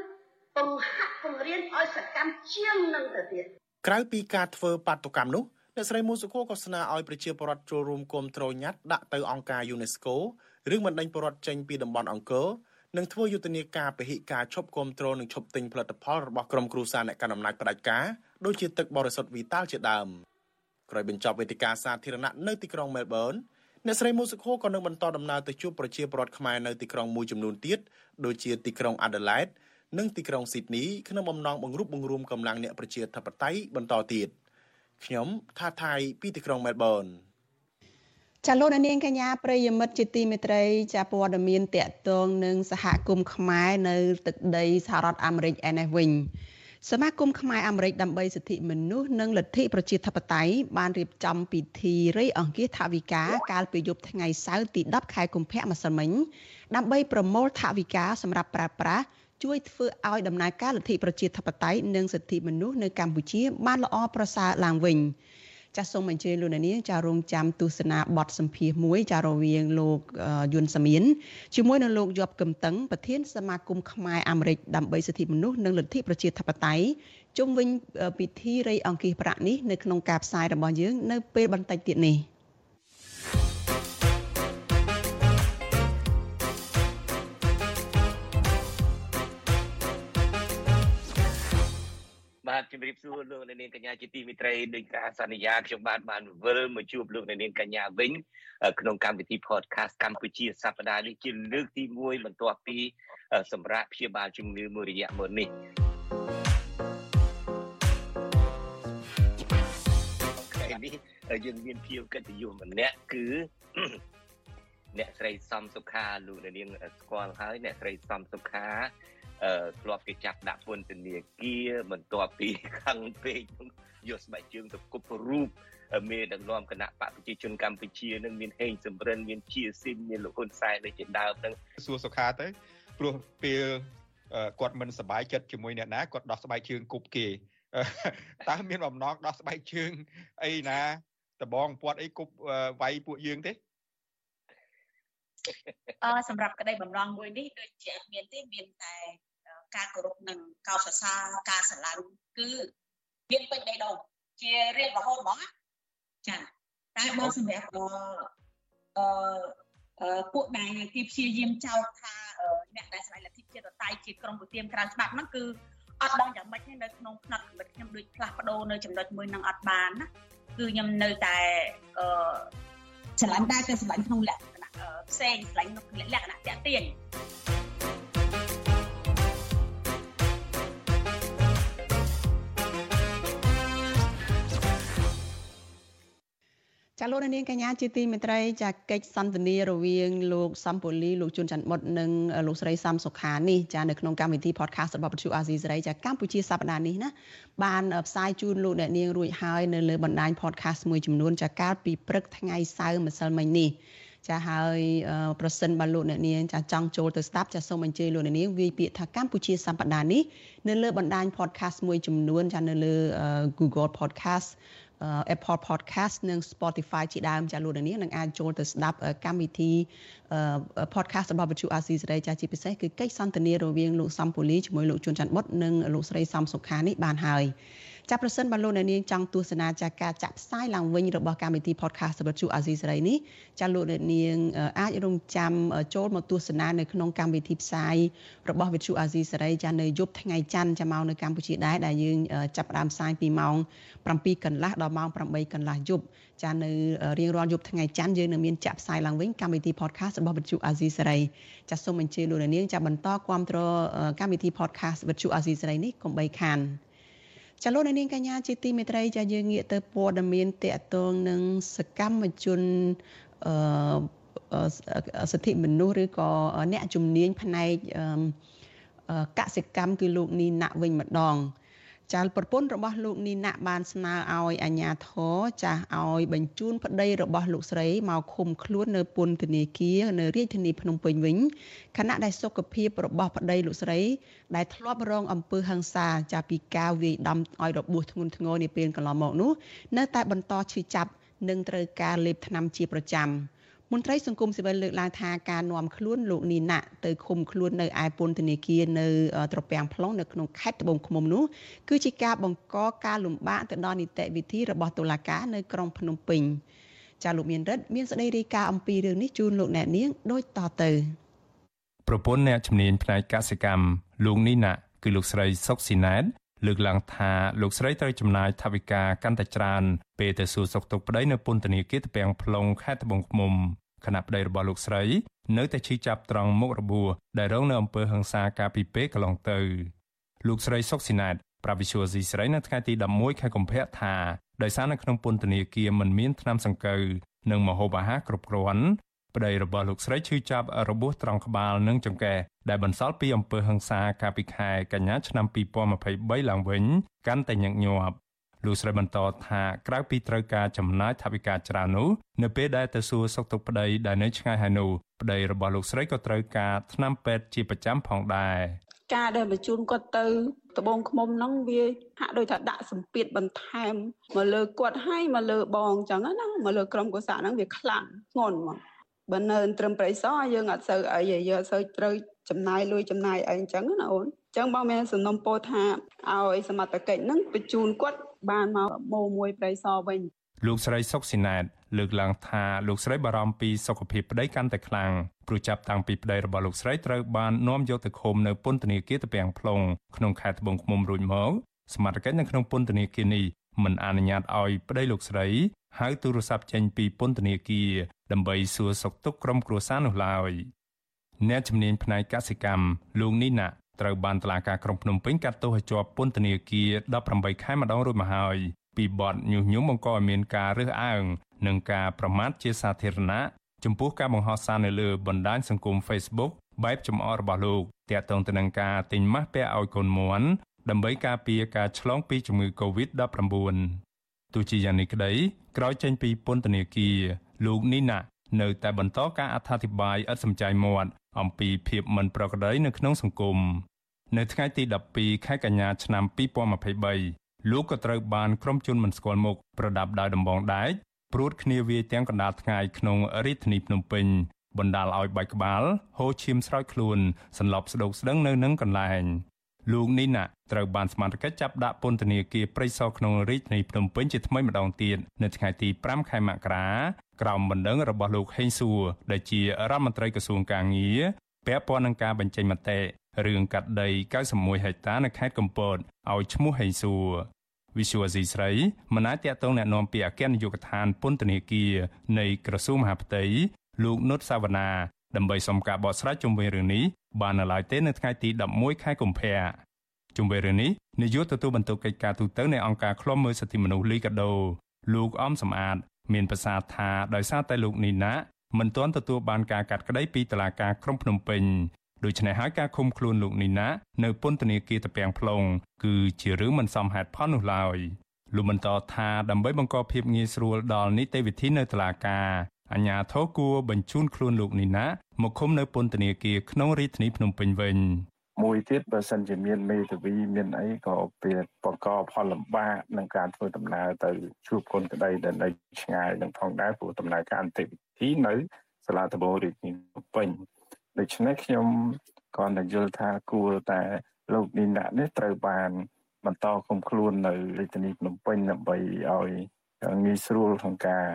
បង្ហាត់បង្រៀនឲ្យសកម្មជាងនឹងទៅទៀតក្រៅពីការធ្វើបាតុកម្មនោះអ្នកស្រីមូសុខូក៏ស្នើឲ្យប្រជាពលរដ្ឋចូលរួមគាំទ្រញ៉ាត់ដាក់ទៅអង្គការ UNESCO រឿងបណ្ដេញពលរដ្ឋចេញពីតំបន់អង្គរនិងធ្វើយុទ្ធនាការពហិការឈប់គាំទ្រនិងឈប់ទិញផលិតផលរបស់ក្រុមគ្រួសារអ្នកកាន់អំណាចផ្ដាច់ការដូចជាទឹកបរិសុទ្ធវីតាល់ជាដើម ក្រោយបញ្ចប់វេទិកាសាធារណៈនៅទីក្រុងមែលប៊នអ្នកស្រីមូសុខូក៏នឹងបន្តដំណើរទៅជួបប្រជាពលរដ្ឋខ្មែរនៅទីក្រុងមួយចំនួនទៀតដូចជាទីក្រុងអាដាលេដនិងទីក្រុងស៊ីដនីក្នុងបំណងបង្រួបបង្រួមកម្លាំងអ្នកប្រជាធិបតេយ្យបន្តទៀតខ្ញុំថាថៃពីទីក្រុងមែលប៊នចាលោកនាងកញ្ញាប្រិយមិត្តជាទីមេត្រីចាព័ត៌មានតកតងនឹងសហគមន៍ខ្មែរនៅទឹកដីសហរដ្ឋអាមេរិកឯនេះវិញ សមាគមខ្មែរអាមេរិកដើម្បីសិទ្ធិមនុស្សនិងលទ្ធិប្រជាធិបតេយ្យបានរៀបចំពិធីរៃអង្គាសថវិកាកាលពីយប់ថ្ងៃសៅរ៍ទី10ខែកុម្ភៈម្សិលមិញដើម្បីប្រមូលថវិកាសម្រាប់ប្រើប្រាស់ជួយធ្វើឲ្យដំណើរការលទ្ធិប្រជាធិបតេយ្យនិងសិទ្ធិមនុស្សនៅកម្ពុជាបានល្អប្រសើរឡើងវិញ ចាសសូមអញ្ជើញលោកអ្នកនាងចារងចាំទស្សនាបទសម្ភាសមួយចារវាងលោកយុនសាមៀនជាមួយនឹងលោកយប់កឹមតឹងប្រធានសមាគមខ្មែរអាមេរិកដើម្បីសិទ្ធិមនុស្សនិងលទ្ធិប្រជាធិបតេយ្យជុំវិញពិធីរៃអង្គាសប្រាក់នេះនៅក្នុងការផ្សាយរបស់យើងនៅពេលបន្តិចទៀតនេះ។ បាទជំរាបសួរលោកអ្នកនាងកញ្ញាជាទីមេត្រីដោយការសន្យាខ្ញុំបាទបានវិលមកជួបលោកអ្នកនាងកញ្ញាវិញក្នុងកម្មវិធី podcast កម្ពុជាសប្តាហ៍នេះជាលើកទី1បន្ទាប់ពីសម្រាប់ព្យាបាលជំងឺមួយរយៈមុននេះថ្ងៃនេះយើងមានភៀវកិត្តិយសម្នាក់គឺអ្នកស្រីសំសុខាលោកអ្នកនាងស្គាល់ហើយអ្នកស្រីសំសុខា ធ្លាប់គេចាប់ដាក់ពន្ធនាគារបន្ទាប់ពីខឹងពេកយកស្បែកជើងទៅគប់រូបមេដឹកនាំគណៈបកប្រជាជនកម្ពុជានឹងមានហេងសំរិនមានជាស៊ីនមានលោកហ៊ុនសែនដូចជាដើមហ្នឹងសួរសុខាទៅព្រោះពេលគាត់មិនសប្បាយចិត្តជាមួយអ្នកណាគាត់ដោះស្បែកជើងគប់គេតើមានបំណងដោះស្បែកជើងអីណាដបងពាត់អីគប់វាយពួកយើងទេអឺសម្រាប់ក្តីបំណងមួយនេះដូចជាមានទេមានតែ ការគោរពនិងកោតសរសើរការស្រឡាញ់គឺមានពេញបេះដូងជារៀងរហូតហ្មងចាតែបើសម្រាប់អឺពួកដែលគេព្យាយាមចោទថាអ្នកដែលស្វែងលទ្ធិជាតិតៃជាក្រុមប្រទៀមក្រៅច្បាប់ហ្នឹងគឺអត់ដឹងយ៉ាងម៉េចទេនៅក្នុងផ្នែកកម្រិតខ្ញុំដូចផ្លាស់ប្ដូរនៅចំណុចមួយនឹងអត់បានណាគឺខ្ញុំនៅតែអឺឆ្លាញ់ដែរតែឆ្លាញ់ក្នុងលក្ខណៈផ្សេងឆ្លាញ់ក្នុងលក្ខណៈតាក់ទាញ ចាលោកនាងកញ្ញាជាទីមេត្រីចាកិច្ចសន្ទនារវាងលោកសំពូលីលោកជួនច័ន្ទមុតនិងលោកស្រីសំសុខានេះចានៅក្នុងកម្មវិធី podcast របស់វិទ្យុអាស៊ីសេរីចាកម្ពុជាសប្តាហ៍នេះណាបានផ្សាយជូនលោកអ្នកនាងរួចហើយនៅលើបណ្ដាញ podcast មួយចំនួនចាកាលពីព្រឹកថ្ងៃសៅរ៍ម្សិលមិញនេះចាហើយប្រសិនបើលោកអ្នកនាងចាចង់ចូលទៅស្ដាប់ចាសូមអញ្ជើញលោកអ្នកនាងវាយពាក្យថាកម្ពុជាសប្តាហ៍នេះនៅលើបណ្ដាញ podcast មួយចំនួនចានៅលើ Google Podcast Apple Podcast និង Spotify ជាដើមចាលោកនាងនឹងអាចចូលទៅស្ដាប់កម្មវិធី podcast របស់វិទ្យុអាស៊ីសេរីចាជាពិសេសគឺកិច្ចសន្ទនារវាងលោកសំពូលីជាមួយលោកជួនច័ន្ទបុតនិងលោកស្រីសំសុខានេះបានហើយចាប់ប្រសិនបើលោកអ្នកនាងចង់ទស្សនាចាការចាក់ផ្សាយឡើងវិញរបស់កម្មវិធី podcast របស់ជួអាស៊ីសេរីនេះចាលោកអ្នកនាងអាចរងចាំចូលមកទស្សនានៅក្នុងកម្មវិធីផ្សាយរបស់វិទ្យុអាស៊ីសេរីចានៅយប់ថ្ងៃច័ន្ទចាមកនៅកម្ពុជាដែរដែលយើងចាប់ផ្ដើមផ្សាយពីម៉ោង7កន្លះដល់ម៉ោង8កន្លះយប់ ចានៅរៀងរាល់យប់ថ្ងៃច័ន្ទយើងនឹងមានចាក់ផ្សាយឡើងវិញកម្មវិធី podcast របស់វិទ្យុអាស៊ីសេរីចាសូមអញ្ជើញលោកអ្នកនាងចាបន្តគ្រប់គ្រងកម្មវិធី podcast វិទ្យុអាស៊ីសេរីនេះកុំបីខានចាលោកនាងកញ្ញាជាទីមេត្រីចាយើងងាកទៅព័ត៌មានតកតងនឹងសកម្មជនអឺសិទ្ធិមនុស្សឬក៏អ្នកជំនាញផ្នែកកសិកម្មគឺលោកនីណាក់វិញម្ដង ចាលប្រពន្ធរបស់លោកនីណាក់បានស្នើឲ្យអាជ្ញាធរចាស់ឲ្យបញ្ជូនប្តីរបស់លោកស្រីមកឃុំខ្លួននៅពន្ធនាគារនៅរាជធានីភ្នំពេញវិញខណៈដែលសុខភាពរបស់ប្តីលោកស្រី ដែលធ្លាប់រងអំពើហិង្សាចាពីការវាយដំឲ្យរបួសធ្ងន់ធ្ងរនាពេលកន្លងមកនោះនៅតែបន្តឈឺចាប់និងត្រូវការលេបថ្នាំជាប្រចាំ។ មន្ត្រីសង្គមស៊ីវិលលើកឡើងថាការនាំខ្លួនលោកនីណាទៅឃុំខ្លួននៅឯពន្ធនាគារនៅត្រពាំង plong នៅក្នុងខេត្តត្បូងឃ្មុំនោះគឺជាការបង្កការលំបាកទៅដល់នីតិវិធីរបស់តុលាការនៅក្រុងភ្នំពេញចាលោកមានរិទ្ធមានស្ដីរាយការណ៍អំពីរឿងនេះជូនលោកអ្នកនាងដូចតទៅប្រពន្ធអ្នកជំនាញផ្នែកកសិកម្មលោកនីណាគឺលោកស្រីសុកស៊ីណែត លើកឡើងថាលោកស្រីត្រូវចំណាយថវិកាកាន់តែច្រើនពេលទៅសួរសុខទុក្ខប្តីនៅពន្ធនាគារត្បូង plong ខេត្តត្បូងឃ្មុំខណៈប្តីរបស់លោកស្រីនៅតែឈឺចាប់ត្រង់មុខរបួសដែលរងនៅអំពើហិង្សាកាលពីពេលកន្លងទៅលោកស្រីសុកស៊ីណាតប្រាវិសុយស៊ីស្រីនៅថ្ងៃទី11ខែកុម្ភៈថាដោយសារនៅក្នុងពន្ធនាគារមិនមានថ្នាំសង្កូវនិងម្ហូបអាហារគ្រប់គ្រាន់ ប្តីរបស់លោកស្រីឈឺចាប់របួសត្រង់ក្បាលនិងចង្កេះដែលបន្សល់ពីអំពើហិង្សាកាលពីខែកញ្ញាឆ្នាំ2023ឡើងវិញកាន់តែញឹកញាប់លោកស្រីបន្តថាក្រៅពីត្រូវការចំណាយថវិកាច្រើននោះនៅពេលដែលទៅសួរសុខទុក្ខប្តីដែលនៅឆ្ងាយហើយនោះប្តីរបស់លោកស្រីក៏ត្រូវការថ្នាំពេទ្យជាប្រចាំផងដែរការដែលបញ្ជូនគាត់ទៅដបងឃុំហ្នឹងវាហាក់ដូចថាដាក់សម្ពាធបន្ថែមមកលើគាត់ឲ្យមកលើបងអញ្ចឹងណាមកលើក្រុមកុសលហ្នឹងវាខ្លាំងធ្ងន់ហ្មង បើនៅត្រឹមប្រៃសយើងអត់សូវអីយើងអត់សូវត្រូវចំណាយលុយចំណាយអីអញ្ចឹងណាអូនអញ្ចឹងបងមានសំណុំពោថាឲ្យសមត្ថកិច្ចហ្នឹងបញ្ជូនគាត់បានមកម៉ូមួយប្រៃសវិញលោកស្រីសុកស៊ីណែតលើកឡើងថាលោកស្រីបារម្ភពីសុខភាពប្តីកាន់តែខ្លាំងព្រោះចាប់តាំងពីប្តីរបស់លោកស្រីត្រូវបាននាំយកទៅឃុំនៅពន្ធនាគារតាពាំង plong ក្នុងខេត្តត្បូងឃ្មុំរួចមកសមត្ថកិច្ចនៅក្នុងពន្ធនាគារនេះមិនអនុញ្ញាតឲ្យប្តីលោកស្រីហៅទូរស័ព្ទចេញពីពន្ធនាគារ ដើម្បីសួរសុខទុក្ខក្រុមគ្រួសារនោះឡើយអ្នកជំនាញផ្នែកកសិកម្មលោកនីណាត្រូវបានតុលាការក្រុងភ្នំពេញកាត់ទោសឲ្យជាប់ពន្ធនាគារ18ខែម្ដងរួចមកហើយពីបទញុះញង់បង្កឲ្យមានការរើសអើងនិងការប្រមាថជាសាធារណៈចំពោះការបង្ហោះសារនៅលើបណ្ដាញសង្គម Facebook បែបចំអករបស់លោកទាក់ទងទៅនឹងការទិញម៉ាស់ពាក់ឲ្យកូនមួនដើម្បីការពារការឆ្លងពីជំងឺ Covid-19 ទោះជាយ៉ាងនេះក្តីក្រោយចេញពីពន្ធនាគារ លោកនីណានៅតែបន្តការអត្ថាធិប្បាយឥតសំចៃមាត់អំពីភាពមិនប្រក្រតីនៅក្នុងសង្គមនៅថ្ងៃទី12ខែកញ្ញាឆ្នាំ2023លោកក៏ត្រូវបានក្រុមជនមិនស្គាល់មុខប្រដាប់ដោយដំបងដែកព្រួតគ្នាវាទាំងកណ្ដាលថ្ងៃក្នុងរាជធានីភ្នំពេញបណ្ដាលឲ្យបែកក្បាលហូរឈាមស្រោចខ្លួនសន្លប់ស្ដុកស្ដឹងនៅនឹងកន្លែង លោកនីណាត្រូវបានសមត្ថកិច្ចចាប់ដាក់ពន្ធនាគារព្រៃសរក្នុងរាជធានីភ្នំពេញជាថ្មីម្ដងទៀតនៅថ្ងៃទី5ខែមករាក្រោមបណ្ដឹងរបស់លោកហេងសួរដែលជារដ្ឋមន្ត្រីក្រសួងកាងារពាក់ព័ន្ធនឹងការបញ្ចេញមតិរឿងកាត់ដី91ហិកតានៅខេត្តកំពតឲ្យឈ្មោះហេងសួរវិសុវអេស៊ីស្រីមិនអាចតាក់ទងแนะនាំពីអគ្គនាយកដ្ឋានពន្ធនាគារនៃក្រសួងមហាផ្ទៃលោកនុតសាវណ្ណា ដើម្បីសុំការបកស្រាយជុំវិញរឿងនេះបាននៅឡើយទេនៅថ្ងៃទី11ខែកុម្ភៈជុំវិញរឿងនេះនាយកទទួលបន្ទុកកិច្ចការទូតនៃអង្គការឃ្លាំមើលសិទ្ធិមនុស្សលីកាដូលោកអំសំអាត មានប្រសាសន៍ថាដោយសារតែលោកនីណាមិនទាន់ទទួលបានការកាត់ក្តីពីតុលាការក្រុងភ្នំពេញដូច្នេះហើយការឃុំខ្លួនលោកនីណានៅពន្ធនាគារតាពាំង plong គឺជារឿងមិនសមហេតុផលនោះឡើយលោកបន្តថាដើម្បីបង្កភាពងាយស្រួលដល់នីតិវិធីនៅតុលាការ អញ្ញាធរគួរបញ្ជូនខ្លួនលោកនីណាមកឃុំនៅពន្ធនាគារក្នុងរាជធានីភ្នំពេញវិញមួយទៀតបើសិនជាមានមេធាវីមានអីក៏វាបង្កផលលំបាកក្នុងការធ្វើដំណើរទៅជួបគុណក្តីដែលនៅឆ្ងាយនឹងផងដែរព្រោះដំណើរការអន្តរវិធីនៅសាលាដំបងរាជធានីភ្នំពេញដូច្នេះខ្ញុំក៏នឹងយល់ថាគួរតែលោកនីណានេះត្រូវបានបន្តគុំខ្លួននៅរាជធានីភ្នំពេញដើម្បីឲ្យងាយស្រួលក្នុងការ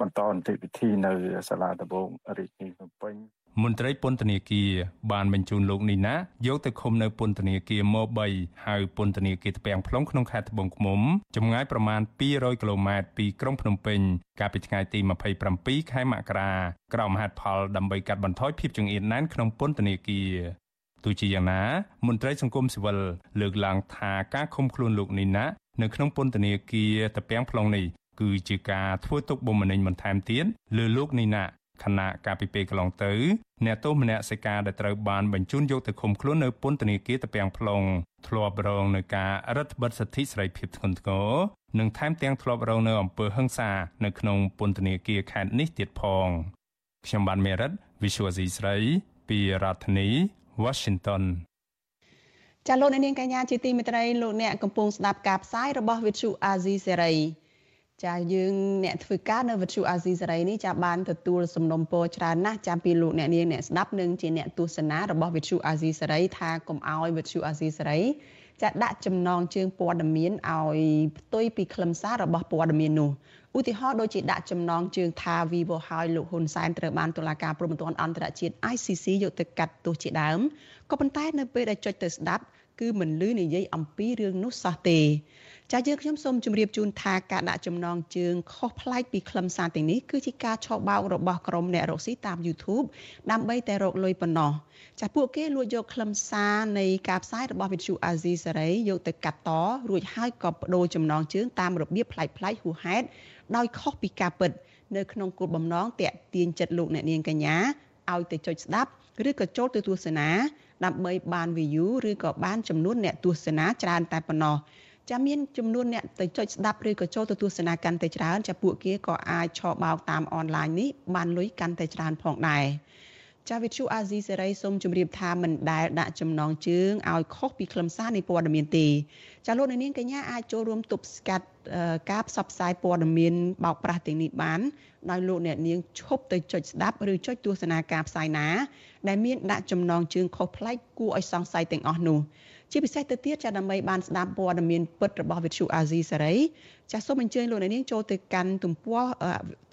បន្តនីតិវិធីនៅសាលាដំបងរាជធានីភ្នំពេញមន្ត្រីពន្ធនាគារបានបញ្ជូនលោកនីណាយកទៅឃុំនៅពន្ធនាគារម៉3ហៅពន្ធនាគារត្បៀង plong ក្នុងខេត្តត្បូងឃ្មុំចម្ងាយប្រមាណ200គីឡូម៉ែត្រពីក្រុងភ្នំពេញកាលពីថ្ងៃទី27ខែមករាក្រោមហេតុផលដើម្បីកាត់បន្ថយភាពចង្អៀតណែនក្នុងពន្ធនាគារទោះជាយ៉ាងណា មន្ត្រីសង្គមស៊ីវិលលើកឡើងថាការឃុំខ្លួនលោកនីណានៅក្នុងពន្ធនាគារត្បៀង plong នេះ គឺជាការធ្វើទុកបុកម្នេញបន្ថែមទៀតលើលោកនីណាខណៈកាលពីពេលកន្លងទៅអ្នកទោសមនសិការដែលត្រូវបានបញ្ជូនយកទៅឃុំខ្លួននៅពន្ធនាគារតាពាំង plong ធ្លាប់រងនឹងការរដ្ឋបិទសិទ្ធិសេរីភាពធ្ងន់ធ្ងរនិងថែមទាំងធ្លាប់រងនៅអំពើហិង្សានៅក្នុងពន្ធនាគារខេត្តនេះទៀតផងខ្ញុំបានមេរិត Visual C ស្រីពីរដ្ឋធានី Washington ចាលោកនាងកញ្ញាជាទីមេត្រីលោកអ្នកកំពុងស្ដាប់ការផ្សាយរបស់ Vithu Azizi Serai ចាយើងអ្នកធ្វើការនៅវិទ្យុអាស៊ីសេរីនេះចាបានទទួលសំណុំពរច្រើនណាស់ចាំពីលោកអ្នកនាងអ្នកស្ដាប់និងជាអ្នកទស្សនារបស់វិទ្យុអាស៊ីសេរីថាកុំអោយវិទ្យុអាស៊ីសេរីចាដាក់ចំណងជើងព័ត៌មានឲ្យផ្ទុយពីខ្លឹមសាររបស់ព័ត៌មាននោះឧទាហរណ៍ដូចជាដាក់ចំណងជើងថា Vivo ហើយលោកហ៊ុនសែនត្រូវបានតុលាការព្រហ្មទណ្ឌអន្តរជាតិ ICC យកទៅកាត់ទោសជាដើមក៏ប៉ុន្តែនៅពេលដែលចុចទៅស្ដាប់គឺមិនលឺនិយាយអំពីរឿងនោះសោះទេ ចាយើងខ្ញុំសូមជម្រាបជូនថាការដាក់ចំណងជើងខុសប្លែកពីខ្លឹមសារទាំងនេះគឺជាការឆបោករបស់ក្រុមអ្នករកស៊ីតាម YouTube ដើម្បីតែរកលុយប៉ុណ្ណោះចាពួកគេលួចយកខ្លឹមសារនៃការផ្សាយរបស់វិទ្យុអាស៊ីសេរីយកទៅកាត់តរួចហើយក៏បដូរចំណងជើងតាមរបៀបប្លែកប្លែកហួសហេតុដោយខុសពីការពិត នៅក្នុងគោលបំណងតាក់ទាញចិត្តលោកអ្នកនាងកញ្ញាឲ្យទៅចុចស្ដាប់ឬក៏ចូលទៅទស្សនាដើម្បីបាន view ឬក៏បានចំនួនអ្នកទស្សនាច្រើនតែប៉ុណ្ណោះ ចាមានចំនួនអ្នកទៅចុចស្ដាប់ឬក៏ចូលទៅទស្សនាកាន់តែច្រើនចាពួកគេក៏អាចឆបោកតាមអនឡាញនេះបានលុយកាន់តែច្រើនផងដែរចាវិទ្យុអាស៊ីសេរីសូមជម្រាបថាមិនដែលដាក់ចំណងជើងឲ្យខុសពីខ្លឹមសារនៃព័ត៌មានទេចាលោកនាងកញ្ញាអាចចូលរួមទប់ស្កាត់ការផ្សព្វផ្សាយព័ត៌មានបោកប្រាស់ទាំងនេះបានដោយលោកអ្នកនាងឈប់ទៅចុចស្ដាប់ឬចុចទស្សនាការផ្សាយណា ដែលមានដាក់ចំណងជើងខុសប្លែកគួរឲ្យសង្ស័យទាំងអស់នោះ ជាពិសេសទៅទៀតចាដើម្បីបានស្ដាប់ព័ត៌មានពិតរបស់វិទ្យុអាស៊ីសេរីចាសូមអញ្ជើញលោកអ្នកនាងចូលទៅកាន់ទំព័រ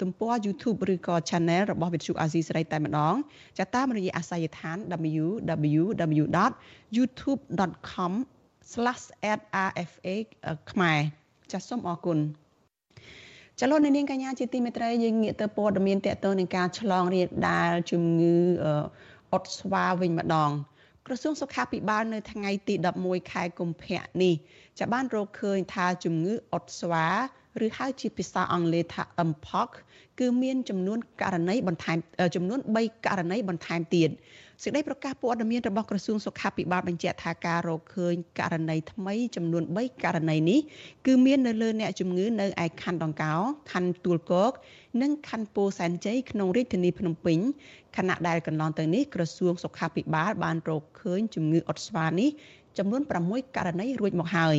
ទំព័រ YouTube ឬក៏ Channel របស់វិទ្យុអាស៊ីសេរីតែម្ដងចាតាមរយៈអាសយដ្ឋាន www.youtube.com/rfa ខ្មែរចាសូមអរគុណចលនានាងកញ្ញាជាទីមេត្រីយើងងាកទៅព័ត៌មានតកតទៅនឹងការឆ្លងរាលដាលជំងឺអុតស្វាវិញម្ដង ក្រសួងសុខាភិបាលនៅថ្ងៃទី11ខែកុម្ភៈនេះចាបានរកឃើញថាជំងឺអុតស្វាឬហៅជាភាសាអង់គ្លេសថា mpox គឺមានចំនួនករណីបន្ថែមចំនួន3ករណីបន្ថែមទៀត សេចក្តីប្រកាសព័ត៌មានរបស់ក្រសួងសុខាភិបាលបញ្ជាក់ថាការរកឃើញករណីថ្មីចំនួន3ករណីនេះគឺមាននៅលើអ្នកជំងឺនៅឯខណ្ឌដង្កោខណ្ឌទួលគោកនិងខណ្ឌពោធិ៍សែនជ័យក្នុងរាជធានីភ្នំពេញខណៈដែលកន្លងទៅនេះក្រសួងសុខាភិបាលបានរកឃើញជំងឺអុតស្វានេះចំនួន6ករណីរួចមកហើយ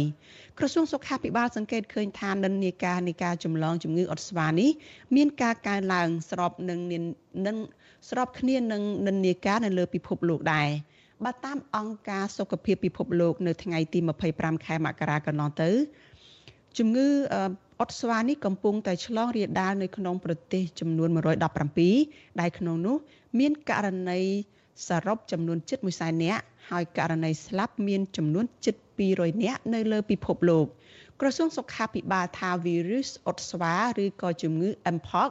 ក្រសួងសុខាភិបាលសង្កេតឃើញថានិន្នាការនៃការចម្លងជំងឺអុតស្វានេះមានការកើនឡើងស្របនឹងនឹង ស្របគ្នានឹងនិន្នាការនៅលើពិភពលោកដែរបើតាមអង្គការសុខភាពពិភពលោក នៅថ្ងៃទី25ខែមករាកន្លងទៅជំងឺអុតស្វានេះកំពុងតែឆ្លងរាលដាលនៅក្នុងប្រទេសចំនួន117ដែលក្នុងនោះ មានករណីសរុបចំនួនជិត1សែននាក់ហើយករណីស្លាប់មានចំនួនជិត200នាក់នៅលើពិភពលោក ក្រសួងសុខាភិបាលថាវីរុសអុតស្វាឬក៏ជំងឺ Mpox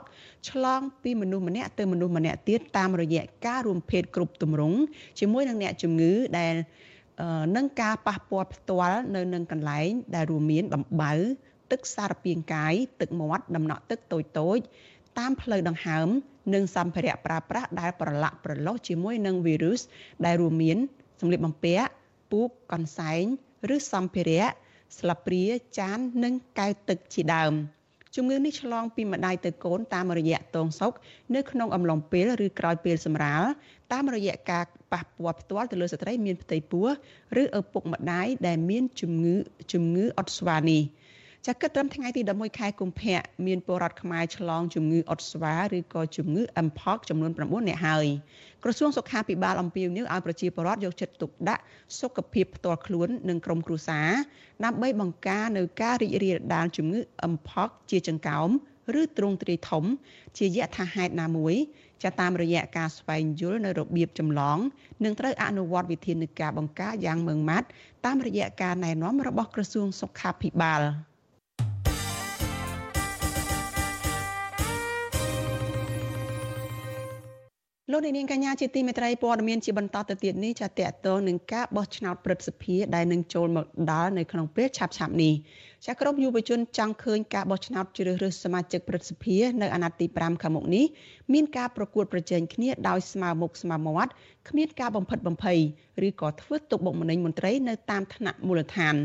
ឆ្លងពីមនុស្សម្នាក់ទៅមនុស្សម្នាក់ទៀតតាមរយៈការរួមភេទគ្រប់ទម្រង់ជាមួយនឹងអ្នកជំងឺដែលនឹងការប៉ះពាល់ផ្ទាល់នៅនឹងកន្លែងដែលរួមមានដំបៅទឹកសារពាង្គកាយទឹកមាត់ដំណក់ទឹកតូចតូចតាមផ្លូវដង្ហើមនិងសម្ភារៈប្រើប្រាស់ដែលប្រឡាក់ប្រឡោះជាមួយនឹងវីរុសដែលរួមមានសម្លៀកបំពាក់ពូកកន្សែងឬសម្ភារៈ ស្លាបព្រាចាននិងកែវទឹកជាដើមជំងឺនេះឆ្លងពីម្ដាយទៅកូនតាមរយៈតងសុកនៅក្នុងអំឡុងពេលឬក្រោយពេលសម្រាលតាមរយៈការប៉ះពាល់ផ្ទាល់ទៅលើស្ត្រីមានផ្ទៃពោះឬឪពុកម្ដាយដែលមានជំងឺជំងឺអុតស្វានេះ ចាគិតត្រឹមថ្ងៃទី11ខែកុម្ភៈមានពលរដ្ឋខ្មែរឆ្លងជំងឺអុតស្វាឬក៏ជំងឺ Mpox ចំនួន9នាក់ហើយក្រសួងសុខាភិបាលអំពាវនាវឲ្យប្រជាពលរដ្ឋយកចិត្តទុកដាក់សុខភាពផ្ទាល់ខ្លួននិងក្រុមគ្រួសារដើម្បីបង្ការនៅការរីករាលដាលជំងឺ Mpox ជាចង្កោមឬទ្រង់ទ្រាយធំ ជាយថាហេតុណាមួយចាតាមរយៈការស្វែងយល់នៅរបៀបចម្លងនិងត្រូវអនុវត្តវិធានការបង្ការយ៉ាងម៉ឺងម៉ាត់តាមរយៈការណែនាំរបស់ក្រសួងសុខាភិបាល។ លោកនាងកញ្ញាជាទីមេត្រីព័ត៌មានជាបន្តទៅទៀតនេះចាតកតងនឹងការបោះឆ្នោតព្រឹទ្ធសភាដែលនឹងចូលមកដល់នៅក្នុងពេលឆាប់ៗនេះចាក្រុមយុវជនចង់ឃើញការបោះឆ្នោតជ្រើសរើសសមាជិកព្រឹទ្ធសភានៅអាណត្តិទី5ខាងមុខនេះមានការប្រកួតប្រជែងគ្នាដោយស្មើមុខស្មើមាត់គ្មានការបំផិតបំភ័យឬក៏ធ្វើទុកបុកម្នេញមន្ត្រីនៅតាមថ្នាក់មូលដ្ឋាន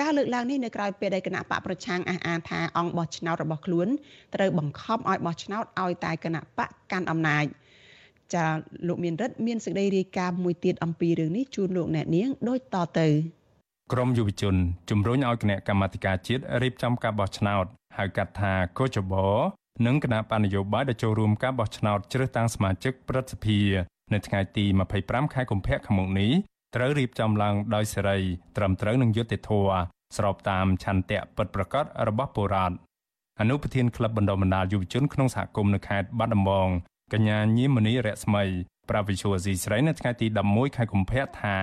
ការលើកឡើងនេះនៅក្រៅពេលដែលគណៈបកប្រឆាំងអះអាងថាអង្គបោះឆ្នោតរបស់ខ្លួនត្រូវបង្ខំឲ្យបោះឆ្នោតឲ្យតែគណៈបកកាន់អំណាច។ ចាលោកមានរិទ្ធមានសេចក្តីរាយការណ៍មួយទៀតអំពីរឿងនេះជូនលោកអ្នកនាងដូចតទៅក្រមយុវជនជំរុញឲ្យគណៈកម្មាធិការជាតិរៀបចំការបោះឆ្នោតហៅកាត់ថាកោចបោនិងគណៈបញ្ញយោបាយដែលចូលរួមការបោះឆ្នោតជ្រើសតាំងសមាជិកព្រឹទ្ធសភានៅថ្ងៃទី25ខែកុម្ភៈឆ្នាំនេះត្រូវរៀបចំឡើងដោយសេរីត្រឹមត្រូវនឹងយុត្តិធម៌ស្របតាមឆន្ទៈពិតប្រាកដរបស់ពលរដ្ឋអនុប្រធានក្លឹបបណ្ដុំបណ្ដាលយុវជនក្នុងសហគមន៍នៅខេត្តបាត់ដំបង កញ្ញាញីមនីរស្មីប្រាវិឈូស៊ីស្រីនៅថ្ងៃទី11ខែកុម្ភៈថា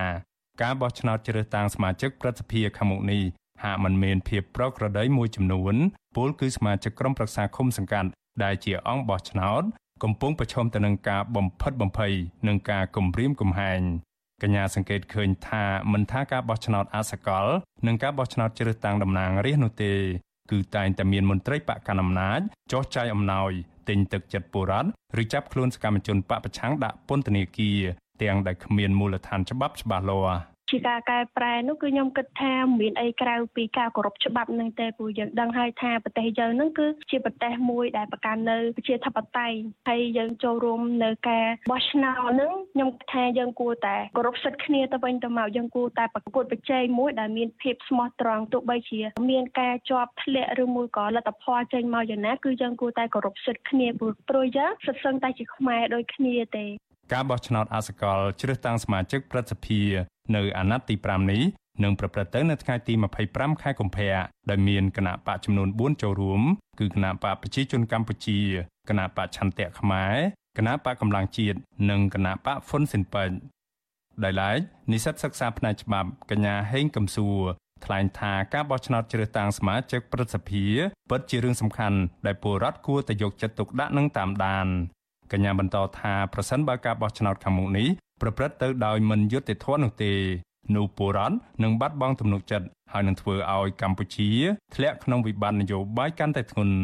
ការបោះឆ្នោតជ្រើសតាំងសមាជិកព្រឹទ្ធសភាខាងមុខនេះហាក់មិនមានភាពប្រក្រតីមួយចំនួនពលគឺសមាជិកក្រុមប្រឹក្សាឃុំសង្កាត់ដែលជាអង្គបោះឆ្នោតកំពុងប្រឈមទៅនឹងការបំផិតបំភ័យនិងការគំរាមកំហែងកញ្ញាសង្កេតឃើញថាមិនថាការបោះឆ្នោតអសកល និងការបោះឆ្នោតជ្រើសតាំងតំណាងរាស្ត្រនោះទេ គឺតែងតែមានមន្ត្រីបកកណ្ដាលអំណាចចោះចាយអំណោយ ទិញទឹកចិត្តបុរដ្ឋឬចាប់ខ្លួនសកម្មជនបពប្រឆាំងដាក់ពន្ធនាគារទាំងដែលគ្មានមូលដ្ឋានច្បាប់ច្បាស់លាស់ ជាការកែប្រែនោះគឺខ្ញុំគិតថាមានអីក្រៅពីការគោរពច្បាប់នឹងទេព្រោះយើងដឹងហើយថាប្រទេសយើងនឹងគឺជាប្រទេសមួយដែលប្រកាន់នៅប្រជាធិបតេយ្យហើយយើងចូលរួមនៅការបោះឆ្នោតនឹងខ្ញុំគិតថាយើងគួរតែគោរពសិទ្ធិគ្នាទៅវិញទៅមកយើងគួរតែប្រកួតប្រជែងមួយដែលមានភាពស្មោះត្រង់ទោះបីជា មានការជាប់ធ្លាក់ឬមួយក៏លទ្ធផលចេញមកយ៉ាងណាគឺយើងគួរតែគោរពសិទ្ធិគ្នាព្រោះយើងសិតសឹងតែជាខ្មែរដូចគ្នាទេការបោះឆ្នោតអសកលជ្រើសតាំងសមាជិកព្រឹទ្ធសភា នៅអាណត្តិទី5នេះនឹងប្រព្រឹត្តទៅនៅថ្ងៃទី25ខែកុម្ភៈដោយមានគណៈបកចំនួន4ចូលរួមគឺគណៈបកប្រជាជនកម្ពុជាគណៈបកឆន្ទៈខ្មែរគណៈបកកម្លាំងជាតិនិងគណៈបកហ៊ុនស៊ិនប៉ិចដោយឡែកនិស្សិតសិក្សាផ្នែកច្បាប់កញ្ញាហេងកំសួរថ្លែងថាការបោះឆ្នោតជ្រើសតាំងសមាជិកព្រឹទ្ធសភាពិតជារឿងសំខាន់ដែលពលរដ្ឋគួរតែយកចិត្តទុកដាក់និងតាមដាន កញ្ញាបន្តថាប្រសិនបើការបោះឆ្នោតខាងមុខនេះប្រព្រឹត្តទៅដោយមិនយុត្តិធម៌នោះទេនោះពលរដ្ឋនឹងបាត់បង់ទំនុកចិត្តហើយនឹងធ្វើឲ្យកម្ពុជាធ្លាក់ក្នុងវិបត្តិនយោបាយកាន់តែធ្ងន់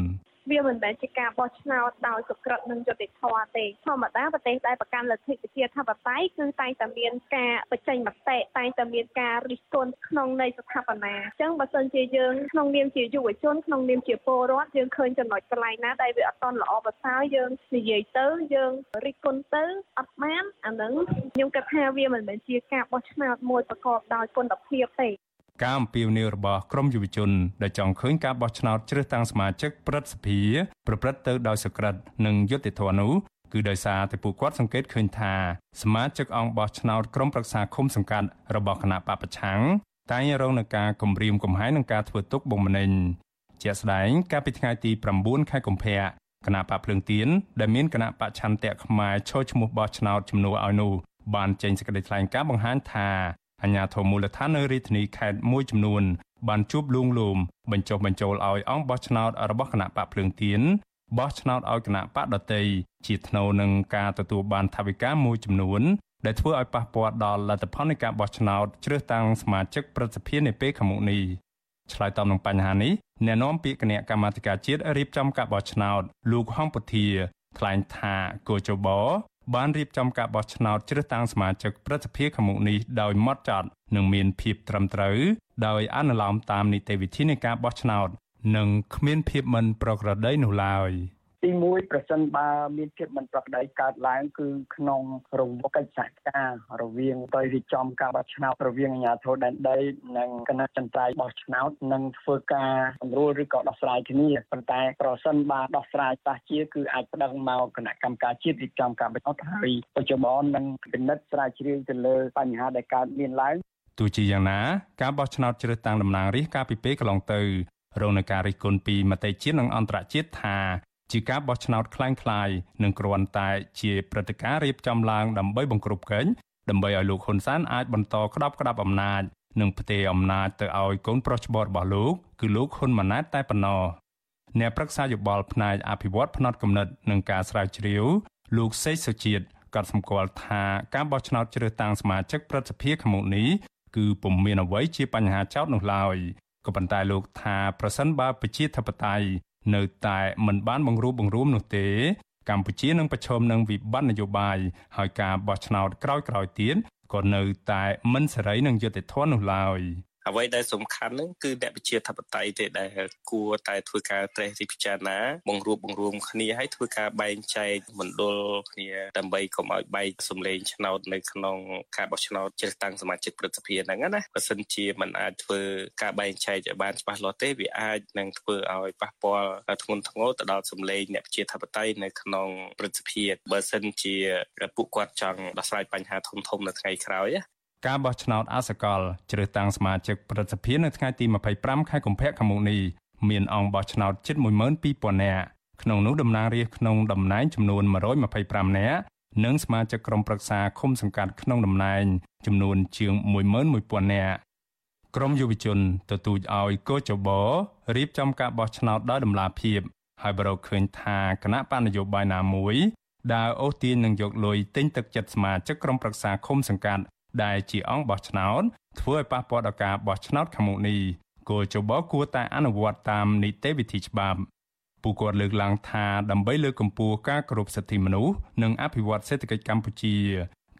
វាមិនមែនជាការបោះឆ្នោតដោយសុក្រិតនិងយុត្តិធម៌ទេធម្មតាប្រទេសដែលប្រកាន់លទ្ធិប្រជាធិបតេយ្យគឺតែងតែមានការបញ្ចេញមតិតែងតែមានការរិះគន់ក្នុងនៃស្ថាបនាអញ្ចឹងបើសិនជាយើងក្នុងនាមជាយុវជនក្នុងនាមជាពលរដ្ឋយើងឃើញចំណុចកន្លែងណាដែលវាអត់តន់ល្អប្រសើរយើងនិយាយទៅយើងរិះគន់ទៅអត់បានអានឹងខ្ញុំគិតថាវាមិនមែនជាការបោះឆ្នោតមួយប្រកបដោយគុណភាពទេ ការអំពាវនាវរបស់ក្រមយុវជនដែលចង់ឃើញការបោះឆ្នោតជ្រើសតាំងសមាជិកព្រឹទ្ធសភាប្រព្រឹត្តទៅដោយសុក្រិតនិងយុត្តិធម៌នោះគឺដោយសារតែពួកគាត់សង្កេតឃើញថាសមាជិកអង្គបោះឆ្នោតក្រុមប្រឹក្សាឃុំសង្កាត់របស់គណៈបពប្រឆាំងតែងរងនឹងការគំរាមកំហែងនិងការធ្វើទុកបុកម្នេញជាក់ស្ដែងកាលពីថ្ងៃទី9ខែកុម្ភៈគណៈបកភ្លើងទៀនដែលមានគណៈបច្ឆន្ទៈខ្មែរឈរឈ្មោះបោះឆ្នោតជំនួសឲ្យនោះបានចេញសេចក្តីថ្លែងការណ៍បង្ហាញថា អាជ្ញាធរមូលដ្ឋាននៅរាជធានីខេត្តមួយចំនួន បានជួបលួងលោមបញ្ចុះបញ្ចូលឲ្យអង្គបោះឆ្នោតរបស់គណៈបកភ្លើងទៀនបោះឆ្នោតឲ្យគណៈបកដតីជាថ្នូវនឹងការទទួលបានថវិកាមួយចំនួន ដែលធ្វើឲ្យប៉ះពាល់ដល់លទ្ធផលនៃការបោះឆ្នោតជ្រើសតាំងសមាជិកប្រសិទ្ធភាពនៅពេលខាងមុខនេះឆ្លើយតបនឹងបញ្ហានេះអ្នកនាំពាក្យគណៈកម្មាធិការជាតិរៀបចំការបោះឆ្នោតលោកហងពុធាថ្លែងថាគូចប បានរៀបចំការបោះឆ្នោតជ្រើសតាំងសមាជិកព្រឹទ្ធសភាខាងមុខនេះដោយម៉ត់ចត់និងមានភាពត្រឹមត្រូវដោយអនុលោមតាមនីតិវិធីនៃការបោះឆ្នោតនិងគ្មានភាពមិនប្រក្រតីនោះឡើយ។ ទី1ប្រសិនបើមានភាពមិនប្រក្រតីកើតឡើងគឺក្នុងរង្វង់កិច្ចសហការរវាងទៅរៀបចំការបោះឆ្នោតរវាងអាជ្ញាធរដែនដីនិងគណៈចន្ទ្រៃបោះឆ្នោតនិងធ្វើការសម្រួលឬក៏ដោះស្រាយគ្នាប៉ុន្តែប្រសិនបើដោះស្រាយតាស់ជាគឺអាចប្តឹងមកគណៈកម្មការជាតិរៀបចំការបោះឆ្នោតហើយបច្ចុប្បន្ននឹងពិនិត្យស្រាវជ្រាវទៅលើបញ្ហាដែលកើតមានឡើងទោះជាយ៉ាងណាការបោះឆ្នោតជ្រើសតាំងតំណាងរាស្ត្រកាលពីពេលកន្លងទៅរងនឹងការរិះគន់ពីមតិជាតិនិងអន្តរជាតិថា ជាការបោះឆ្នោតคล้ายៗនិងគ្រាន់តែជាព្រឹត្តិការណ៍រៀបចំឡើងដើម្បីបង្ក្រប់កេងដើម្បីឲ្យលោកហ៊ុនសែនអាចបន្តក្តាប់ក្តាប់អំណាចនិងផ្ទេរអំណាចទៅឲ្យកូនប្រុសច្បងរបស់លោកគឺលោកហ៊ុនម៉ាណែតតែប៉ុណ្ណោះអ្នកប្រឹក្សាយោបល់ផ្នែកអភិវឌ្ឍផ្នត់គំនិតនិងការស្រាវជ្រាវលោកសេកសុជាតិក៏សម្គាល់ថាការបោះឆ្នោតជ្រើសតាំងសមាជិកព្រឹទ្ធសភាខាងមុខនេះគឺពុំមានអ្វីជាបញ្ហាចោតនោះឡើយក៏ប៉ុន្តែលោកថាប្រសិនបើប្រជាធិបតេយ្យ នៅតែមិនបានបង្រួបបង្រួមនោះទេកម្ពុជានឹងប្រឈមនឹងវិបត្តិនយោបាយហើយការបោះឆ្នោតក្រោយៗទៀតក៏នៅតែមិនសេរីនឹងយុត្តិធម៌នោះឡើយ។ អ្វីដែលសំខាន់ហ្នឹងគឺអ្នកវិជាធិបតេយ្យទេដែលគួរតែធ្វើការត្រេះរិះពិចារណាបង្រួបបង្រួមគ្នាហើយធ្វើការបែងចែកមណ្ឌលគ្នាដើម្បីកុំឲ្យបែកសម្លេងឆ្នោតនៅក្នុងការបោះឆ្នោតជ្រើសតាំងសមាជិកព្រឹទ្ធសភាហ្នឹងណាបើសិនជាมันអាចធ្វើការបែងចែកឲ្យបានច្បាស់លាស់ទេវាអាចនឹងធ្វើឲ្យប៉ះពាល់ធ្ងន់ធ្ងរទៅដល់សម្លេងអ្នកវិជាធិបតេយ្យនៅក្នុងព្រឹទ្ធសភាបើសិនជាពួកគាត់ចង់ដោះស្រាយបញ្ហាធំធំនៅថ្ងៃក្រោយ ការបោះឆ្នោតអសកលជ្រើសតាំងសមាជិកព្រឹទ្ធសភានៅថ្ងៃទី25ខែកុម្ភៈខាងមុខនេះមានអង្គបោះឆ្នោតជិត12000នាក់ក្នុងនោះតំណាងរាស្ត្រក្នុងតំណែងចំនួន125នាក់និងសមាជិកក្រុមប្រឹក្សាឃុំសង្កាត់ក្នុងតំណែងចំនួនជាង11000នាក់ក្រមយុវជនទទូចឲ្យកោចបរៀបចំការបោះឆ្នោតដោយដំណាភាពហើយបរកឃើញថាគណៈបណ្ឌនយោបាយណាមួយដើរអូសទាញនឹងយកលុយទិញទឹកចិត្តសមាជិកក្រុមប្រឹក្សាឃុំសង្កាត់ ដែលជាអង្គបោះឆ្នោតធ្វើឲ្យប៉ះពាល់ដល់ការបោះឆ្នោតខាងមុខនេះគោលចបគួរតែអនុវត្តតាមនីតិវិធីច្បាប់ពួកគាត់លើកឡើងថាដើម្បីលើកកម្ពស់ការគោរពសិទ្ធិមនុស្សនិងអភិវឌ្ឍសេដ្ឋកិច្ចកម្ពុជា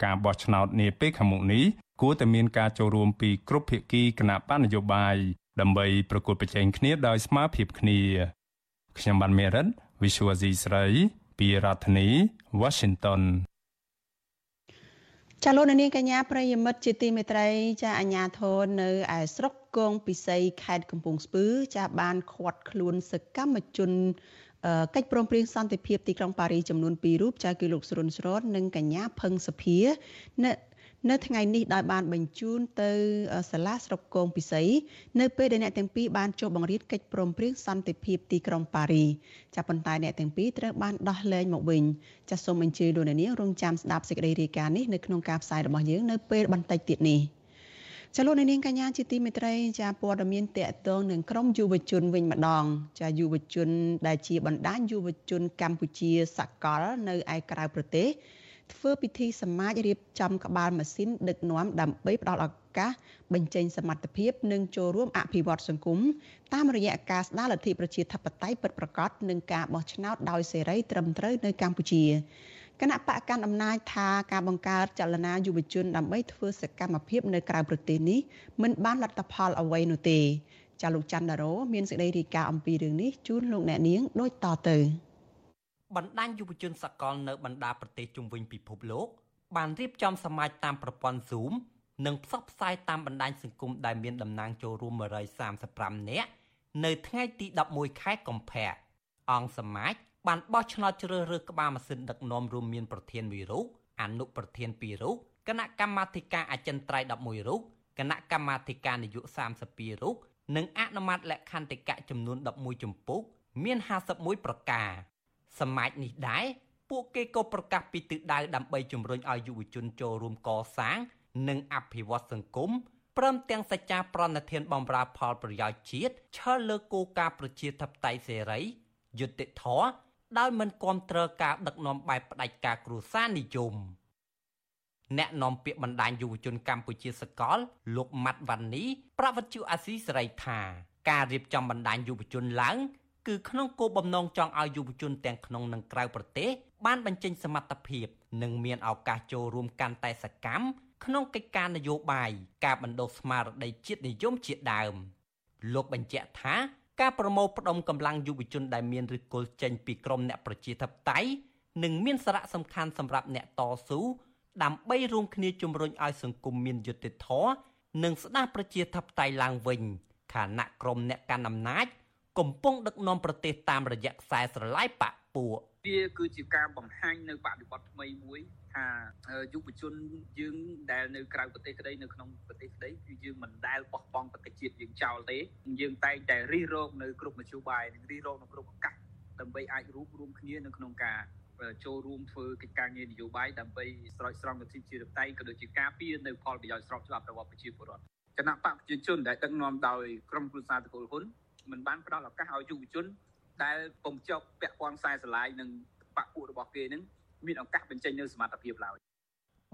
ការបោះឆ្នោតនាពេលខាងមុខនេះគួរតែមានការចូលរួមពីគ្រប់ភាគីគណៈបកនយោបាយដើម្បីប្រកួតប្រជែងគ្នាដោយស្មើភាពគ្នាខ្ញុំបានមេរិត Visual C ស្រី ពីរដ្ឋធានី Washington ចាលោកនាងកញ្ញាប្រិយមិត្តជាទីមេត្រីចាអាញាធននៅឯស្រុកគងពិសីខេត្តកំពង់ស្ពឺចាបានឃាត់ខ្លួនសកម្មជនកិច្ចព្រមព្រៀងសន្តិភាពទីក្រុងប៉ារីចំនួន2រូបចាគឺលោកស្រុនស្រននិងកញ្ញាផឹងសុភា នៅនៅថ្ងៃនេះដោយបានបញ្ជូនទៅសាលាស្រុកគងពិសីនៅពេលដែលអ្នកទាំងពីរបានចុះបង្រៀនកិច្ចព្រមព្រៀងសន្តិភាពទីក្រុងប៉ារីចាប់ប៉ុន្តែអ្នកទាំងពីរត្រូវបានដោះលែងមកវិញចាសសូមអញ្ជើញលោកអ្នកនាងរងចាំស្ដាប់សេចក្តីរាយការណ៍នេះនៅក្នុងការផ្សាយរបស់យើងនៅពេលបន្តិចទៀតនេះចលនានាងកញ្ញាជាទីមេត្រីចាព័ត៌មានតកតងនឹងក្រមយុវជនវិញម្ដង ចាយុវជន ដែលជាបណ្ដាញយុវជនកម្ពុជាសកល នៅឯក្រៅប្រទេស ធ្វើពិធីសមាជរៀបចំក្បាលម៉ាស៊ីនដឹកនាំដើម្បីផ្ដល់ឱកាសបញ្ចេញសមត្ថភាពនិងចូលរួមអភិវឌ្ឍសង្គមតាមរយៈការស្ដារលទ្ធិប្រជាធិបតេយ្យពិតប្រាកដនិងការបោះឆ្នោតដោយសេរីត្រឹមត្រូវនៅកម្ពុជាគណៈបកកាន់អំណាចថាការបង្កើតចលនាយុវជនដើម្បីធ្វើសកម្មភាពនៅក្រៅប្រទេសនេះមិនបានលទ្ធផលអ្វីនោះទេចាលោកច័ន្ទដារ៉ូមានសេចក្តីរាយការណ៍អំពីរឿងនេះជូនលោកអ្នកនាងដូចតទៅ បណ្ដាញយុវជនសកលនៅបណ្ដាប្រទេសជុំវិញពិភពលោកបានរៀបចំសមាជតាមប្រព័ន្ធ Zoom និងផ្សព្វផ្សាយតាមបណ្ដាញសង្គមដែលមានតំណាងចូលរួម135នាក់នៅថ្ងៃទី11ខែកុម្ភៈអង្គសមាជបានបោះឆ្នោតជ្រើសរើសក្បាលម៉ាស៊ីនដឹកនាំរួមមានប្រធាន2រូបអនុប្រធាន2រូបគណៈកម្មាធិការអចិន្ត្រៃយ៍11រូបគណៈកម្មាធិការនយោបាយ32រូបនិងអនុម័តលក្ខន្តិកៈចំនួន11ជំពូកមាន51ប្រការ សមាជនេះដែរពួកគេក៏ប្រកាសពីទិដៅដើម្បីជំរុញឲ្យយុវជនចូលរួមកសាង និងអភិវឌ្ឍសង្គមព្រមទាំងសច្ចាប្រណិធានបំរើផលប្រយោជន៍ជាតិឈលលើគោលការណ៍ប្រជាធិបតេយ្យសេរីយុត្តិធម៌ដោយមិនគ្រប់គ្រងការដឹកនាំបែបផ្ដាច់ការគ្រួសារនិយមអ្នកនាំពាក្យបណ្ដាញយុវជនកម្ពុជាសកល លោកម៉ាត់វ៉ាន់នីប្រវត្តិជអាស៊ីសេរីថា ការរៀបចំបណ្ដាញយុវជនឡើង គឺក្នុងគោលបំណងចង់ឲ្យយុវជនទាំងក្នុងនិងក្រៅប្រទេសបានបញ្ចេញសមត្ថភាពនិងមានឱកាសចូលរួមកាន់តែសកម្មក្នុងកិច្ចការនយោបាយការបណ្ដុះស្មារតីជាតិនិយមជាដើមលោកបញ្ជាក់ថាការប្រមូលផ្ដុំកម្លាំងយុវជនដែលមានឫសគល់ចេញពីក្រមអ្នកប្រជាធិបតេយ្យនឹងមានសារៈសំខាន់សម្រាប់អ្នកតស៊ូដើម្បីរួមគ្នាជំរុញឲ្យសង្គមមានយុត្តិធម៌និងស្ដារប្រជាធិបតេយ្យឡើងវិញខណៈក្រមអ្នកកាន់អំណាច កំពុងដឹកនាំប្រទេសតាមរយៈខ្សែស្រឡាយបកពួកវាគឺជាការបង្ហាញនៅបដិបត្តិថ្មីមួយថាយុវជនយើងដែលនៅក្រៅប្រទេសក្តីនៅក្នុងប្រទេសក្តីគឺយើងមិនដែលបោះបង់ប្រទេសជាតិយើងចោលទេយើងតែងតែរិះរោចនៅគ្រប់មធ្យោបាយនិងរិះរោចនៅគ្រប់ឱកាសដើម្បីអាចរួមរួមគ្នានៅក្នុងការចូលរួមធ្វើកិច្ចការងារនយោបាយដើម្បីស្រោចស្រង់លទ្ធិជាតិតៃក៏ដូចជាការពារនៅផលប្រយោជន៍ស្របច្បាប់របស់ប្រជាពលរដ្ឋគណៈបកប្រជាជនដែលដឹកនាំដោយក្រុមគ្រួសារតកូលហ៊ុន មិនបានផ្ដល់ឱកាសឲ្យយុវជន ដែលពុំជាប់ពាក់ព័ន្ធខ្សែស្រឡាយនឹងបកពួករបស់គេនឹងមានឱកាសបញ្ចេញនៅសមត្ថភាពឡើយ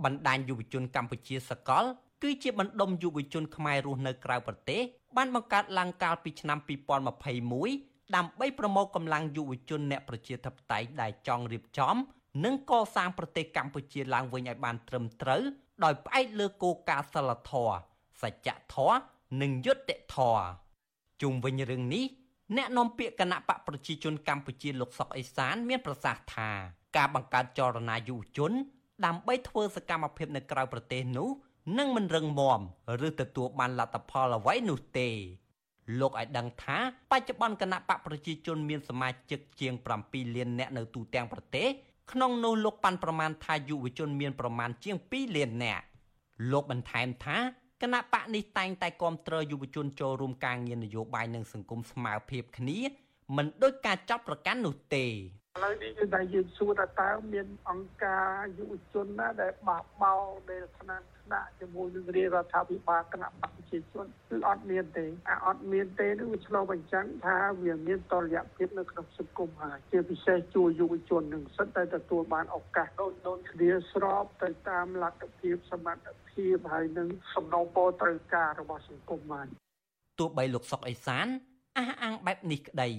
បណ្ដាញយុវជនកម្ពុជាសកល គឺជាបណ្ដុំយុវជនខ្មែររស់នៅក្រៅប្រទេសបានបង្កើតឡើងកាលពីឆ្នាំ2021ដើម្បីប្រមូលកម្លាំងយុវជនអ្នកប្រជាធិបតេយ្យដែលចង់រៀបចំនិងកសាងប្រទេសកម្ពុជាឡើងវិញឲ្យបានត្រឹមត្រូវដោយផ្អែកលើគោលការណ៍សិលធម៌សច្ចធម៌និងយុត្តិធម៌ ជុំវិញរឿងនេះអ្នកនាំពាក្យគណៈបកប្រជាជនកម្ពុជាលោកសុកអេសាន មានប្រសាសន៍ថាការបង្កើតចលនាយុវជន ដើម្បីធ្វើសកម្មភាពនៅក្រៅប្រទេសនោះនឹងមិនរឹងមាំឬទទួលបានលទ្ធផលអ្វីនោះទេលោកឲ្យដឹងថាបច្ចុប្បន្នគណៈបកប្រជាជនមានសមាជិកជាង7លាននាក់នៅទូទាំងប្រទេសក្នុងនោះលោកប៉ាន់ប្រមាណថាយុវជនមានប្រមាណជាង2លាននាក់លោកបន្ថែមថា គណៈបកនេះតែងតែគ្រប់គ្រងយុវជនចូលរួមការងារនយោបាយនិងសង្គមស្មារភាពគ្នា មិនដូចការចាប់ប្រកាន់នោះទេឥឡូវនេះគឺតែយើងសួរថាតើមានអង្គការយុវជនណាដែលបះបោដែលថ្នាក់ថ្នាក់ជាមួយនឹងរាជរដ្ឋាភិបាលគណៈបកប្រជាជនគឺអត់មានទេអាអត់មានទេនោះវាឆ្លុះបញ្ចាំងថាវាមានតលយៈភាពនៅក្នុងសង្គមហើយជាពិសេសជួយយុវជននឹងសិតតែទទួលបានឱកាសដូចដូចគ្នាស្របទៅតាមលទ្ធភាពសមត្ថភាពហើយនឹងសំណូមពរត្រូវការរបស់សង្គមបានទោះបីលោកសុកអេសានអះអាងបែបនេះក្តី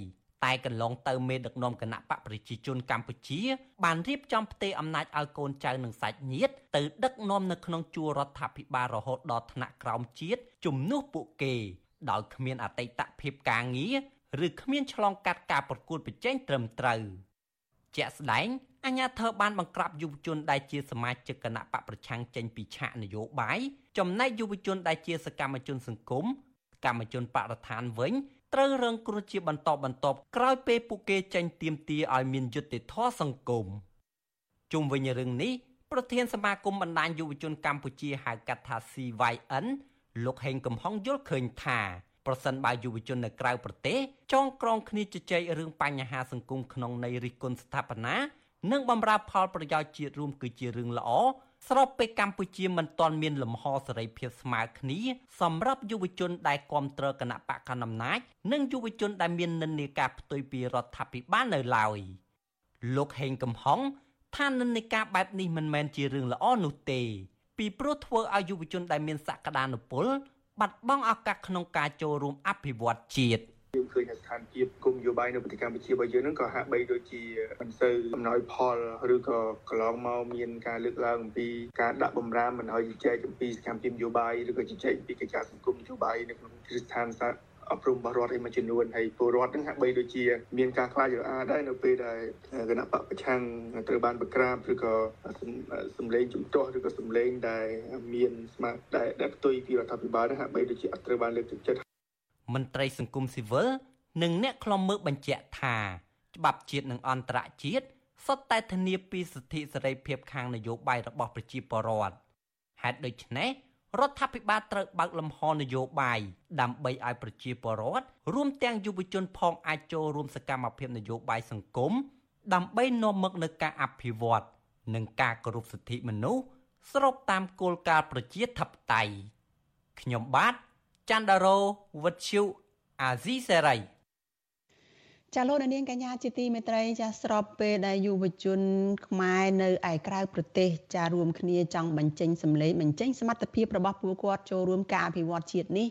តែកន្លងទៅមេដឹកនាំគណៈបកប្រជាជនកម្ពុជា បានរៀបចំផ្ទេរអំណាចឲ្យកូនចៅនិងសាច់ញាតិទៅដឹកនាំនៅក្នុងជួររដ្ឋាភិបាលរហូតដល់ថ្នាក់ក្រោមជាតិជំនួសពួកគេដោយគ្មានអតីតភាពការងារឬគ្មានឆ្លងកាត់ការប្រកួតប្រជែងត្រឹមត្រូវជាក់ស្ដែងអាញាធិបបានបង្ក្រាបយុវជនដែលជាសមាជិកគណៈបកប្រឆាំងចេញពីឆាកនយោបាយចំណែកយុវជនដែលជាសកម្មជនសង្គមកម្មជនបរិស្ថានវិញ ត្រូវរងគ្រោះជាបន្តបន្ទាប់ក្រោយពេលពួកគេចេញទៀមទាឲ្យមានយុត្តិធម៌សង្គមជុំវិញរឿងនេះប្រធានសមាគមបណ្ដាញយុវជនកម្ពុជាហៅកាត់ថា CYN លោកហេងកំហុងយល់ឃើញថាប្រសិនបើយុវជននៅក្រៅប្រទេសចងក្រងគ្នាជជែករឿងបញ្ហាសង្គមក្នុងន័យរិះគន់ស្ថាបនានិងបម្រើផលប្រយោជន៍ជាតិរួមគឺជារឿងល្អ ស្របពេលកម្ពុជាមិនទាន់មានលំហសេរីភាពស្មើគ្នាសម្រាប់យុវជនដែលគ្រប់គ្រងគណៈបកកណ្ដាលអំណាចនិងយុវជនដែលមាននិន្នាការផ្ទុយពីរដ្ឋាភិបាលនៅឡើយលោកហេងកំហុងថានិន្នាការបែបនេះមិនមែនជារឿងល្អនោះទេ ពីព្រោះធ្វើឲ្យយុវជនដែលមានសក្តានុពលបាត់បង់ឱកាសក្នុងការចូលរួមអភិវឌ្ឍជាតិ យើងឃើញថាស្ថានភាពគុំនយោបាយនៅប្រទេសកម្ពុជារបស់យើងហ្នឹងក៏ហាក់បីដូចជាមិនសូវអំណោយផលឬក៏កន្លងមកមានការលើកឡើងអំពីការដាក់បំរាមមិនឲ្យជជែកអំពីសកម្មភាពនយោបាយឬក៏ជជែកអំពីកិច្ចការសង្គមនយោបាយនៅក្នុងគ្រឹះស្ថានសាអប់រំរបស់រដ្ឋឯមួយចំនួនហើយពលរដ្ឋនឹងហាក់បីដូចជាមានការខ្លាចរអាដែរនៅពេលដែលគណៈបកប្រឆាំងត្រូវបានប្រក្រាបឬក៏សម្លេងជំទាស់ឬក៏សម្លេងដែលមានស្មារតីដែលផ្ទុយពីរដ្ឋាភិបាលនឹងហាក់បីដូចជាអត់ត្រូវបានលើកទឹកចិត្ត មន្ត្រីសង្គមស៊ីវិលនិងអ្នកខ្លំមើលបញ្ជាក់ថាច្បាប់ជាតិនិងអន្តរជាតិសុទ្ធតែធានាពីសិទ្ធិសេរីភាពខាងនយោបាយរបស់ប្រជាពលរដ្ឋហេតុដូច្នេះរដ្ឋាភិបាលត្រូវបើកលំហនយោបាយដើម្បីឲ្យប្រជាពលរដ្ឋរួមទាំងយុវជនផងអាចចូលរួមសកម្មភាពនយោបាយសង្គមដើម្បីនាំមកនូវការអភិវឌ្ឍនិងការគោរពសិទ្ធិមនុស្សស្របតាមគោលការណ៍ប្រជាធិបតេយ្យខ្ញុំបាទ ច័ន្ទដារោវុទ្ធុអាស៊ីសេរីចាលោកនាងកញ្ញាជាទីមេត្រីចាស្របពេលដែលយុវជន ខ្មែរនៅឯក្រៅប្រទេសចារួមគ្នាចង់បញ្ចេញសម្លេងបញ្ចេញសមត្ថភាពរបស់ពួកគាត់ចូលរួមការអភិវឌ្ឍជាតិនេះ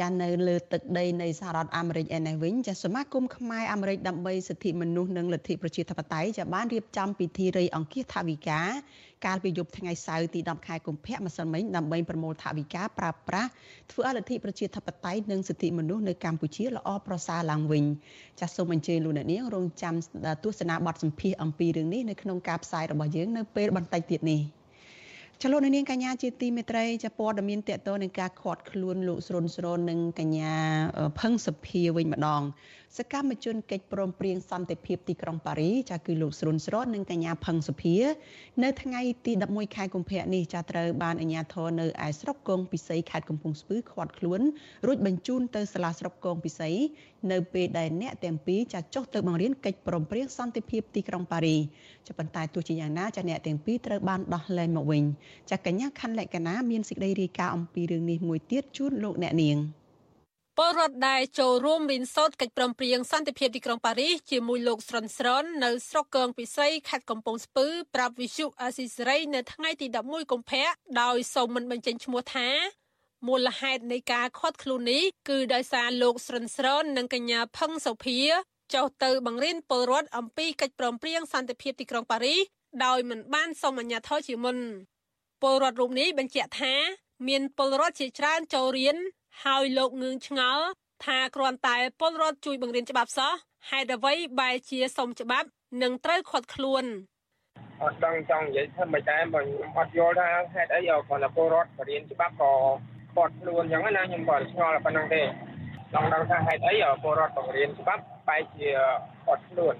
ចានៅលើទឹកដីនៃសហរដ្ឋអាមេរិកឯនេះវិញចាសមាគមខ្មែរអាមេរិកដើម្បីសិទ្ធិមនុស្សនិងលទ្ធិប្រជាធិបតេយ្យចាបានរៀបចំពិធីរៃអង្គាសថាវិការកាលពីយប់ថ្ងៃសៅរ៍ទី10ខែកុម្ភៈម្សិលមិញដើម្បីប្រមូលថវិកាប្រើប្រាស់ធ្វើឲ្យលទ្ធិប្រជាធិបតេយ្យនិងសិទ្ធិមនុស្សនៅកម្ពុជាល្អប្រសើរឡើងវិញចាសសូមអញ្ជើញលោកអ្នកនាងរងចាំទស្សនាបទសម្ភាសអំពីរឿងនេះនៅក្នុងការផ្សាយរបស់យើងនៅពេលបន្តិចទៀតនេះ។ ចលនានាងកញ្ញាជាទីមេត្រីចាព័ត៌មានតកតនឹងការខាត់ខ្លួនលោកស្រុនស្រូននិងកញ្ញាផឹងសុភាវិញម្ដងសកម្មជនកិច្ចព្រមព្រៀងសន្តិភាពទីក្រុងប៉ារីចាគឺលោកស្រុនស្រននិងកញ្ញាផឹងសុភា នៅថ្ងៃទី11ខែកុម្ភៈនេះចាត្រូវបានអាជ្ញាធរនៅឯស្រុកកងពិសីខេត្តកំពង់ស្ពឺឃាត់ខ្លួនរួចបញ្ជូនទៅសាលាស្រុកកងពិសី នៅពេលដែលអ្នកទាំងពីរចាចុះទៅបង្រៀនកិច្ចព្រមព្រៀងសន្តិភាពទីក្រុងប៉ារីចាប៉ុន្តែទោះជាយ៉ាងណាចាអ្នកទាំងពីរត្រូវបានដោះលែងមកវិញចាកញ្ញាខណ្ឌលក្ខណាមានសេចក្តីរាយការណ៍អំពីរឿងនេះមួយទៀតជូនលោកអ្នកនាង។ពលរដ្ឋដែលចូលរួមរៀនសូត្រកិច្ចព្រមព្រៀងសន្តិភាពទីក្រុងប៉ារីសជាមួយលោកស្រនស្រននៅស្រុកកងពិសីខេត្តកំពង់ស្ពឺប្រាប់វិសុអាស៊ីសេរីនៅថ្ងៃទី11កុម្ភៈដោយសូមមិនបញ្ចេញឈ្មោះថា មូលហេតុនៃការខាត់ខ្លួននេះគឺដោយសារលោកស្រនស្រននិងកញ្ញាផឹងសុភាចុះទៅបង្រៀនពលរដ្ឋអំពីកិច្ចព្រមព្រៀងសន្តិភាពទីក្រុងប៉ារីសដោយមិនបានសូមអាជ្ញាធរជាមុនពលរដ្ឋរូបនេះបញ្ជាក់ថា មានពលរដ្ឋជាច្រើនចូលរៀនហើយលោកងឿងឆ្ងល់ថាគ្រាន់តែពលរដ្ឋជួយបង្រៀនច្បាប់សោះហេតុអ្វីបែរជាសុំច្បាប់និងត្រូវខាត់ខ្លួនអត់ដឹងចង់និយាយធ្វើមិនតែខ្ញុំអត់យល់ថាហេតុអីគ្រាន់តែពលរដ្ឋបរៀនច្បាប់ក៏ ខាត់ខ្លួនអញ្ចឹងណាខ្ញុំក៏ឆ្ងល់ប៉ុណ្្នឹងទេចង់ដឹងថាហេតុអីពលរដ្ឋបង្រៀនច្បាប់បែរជាខាត់ខ្លួន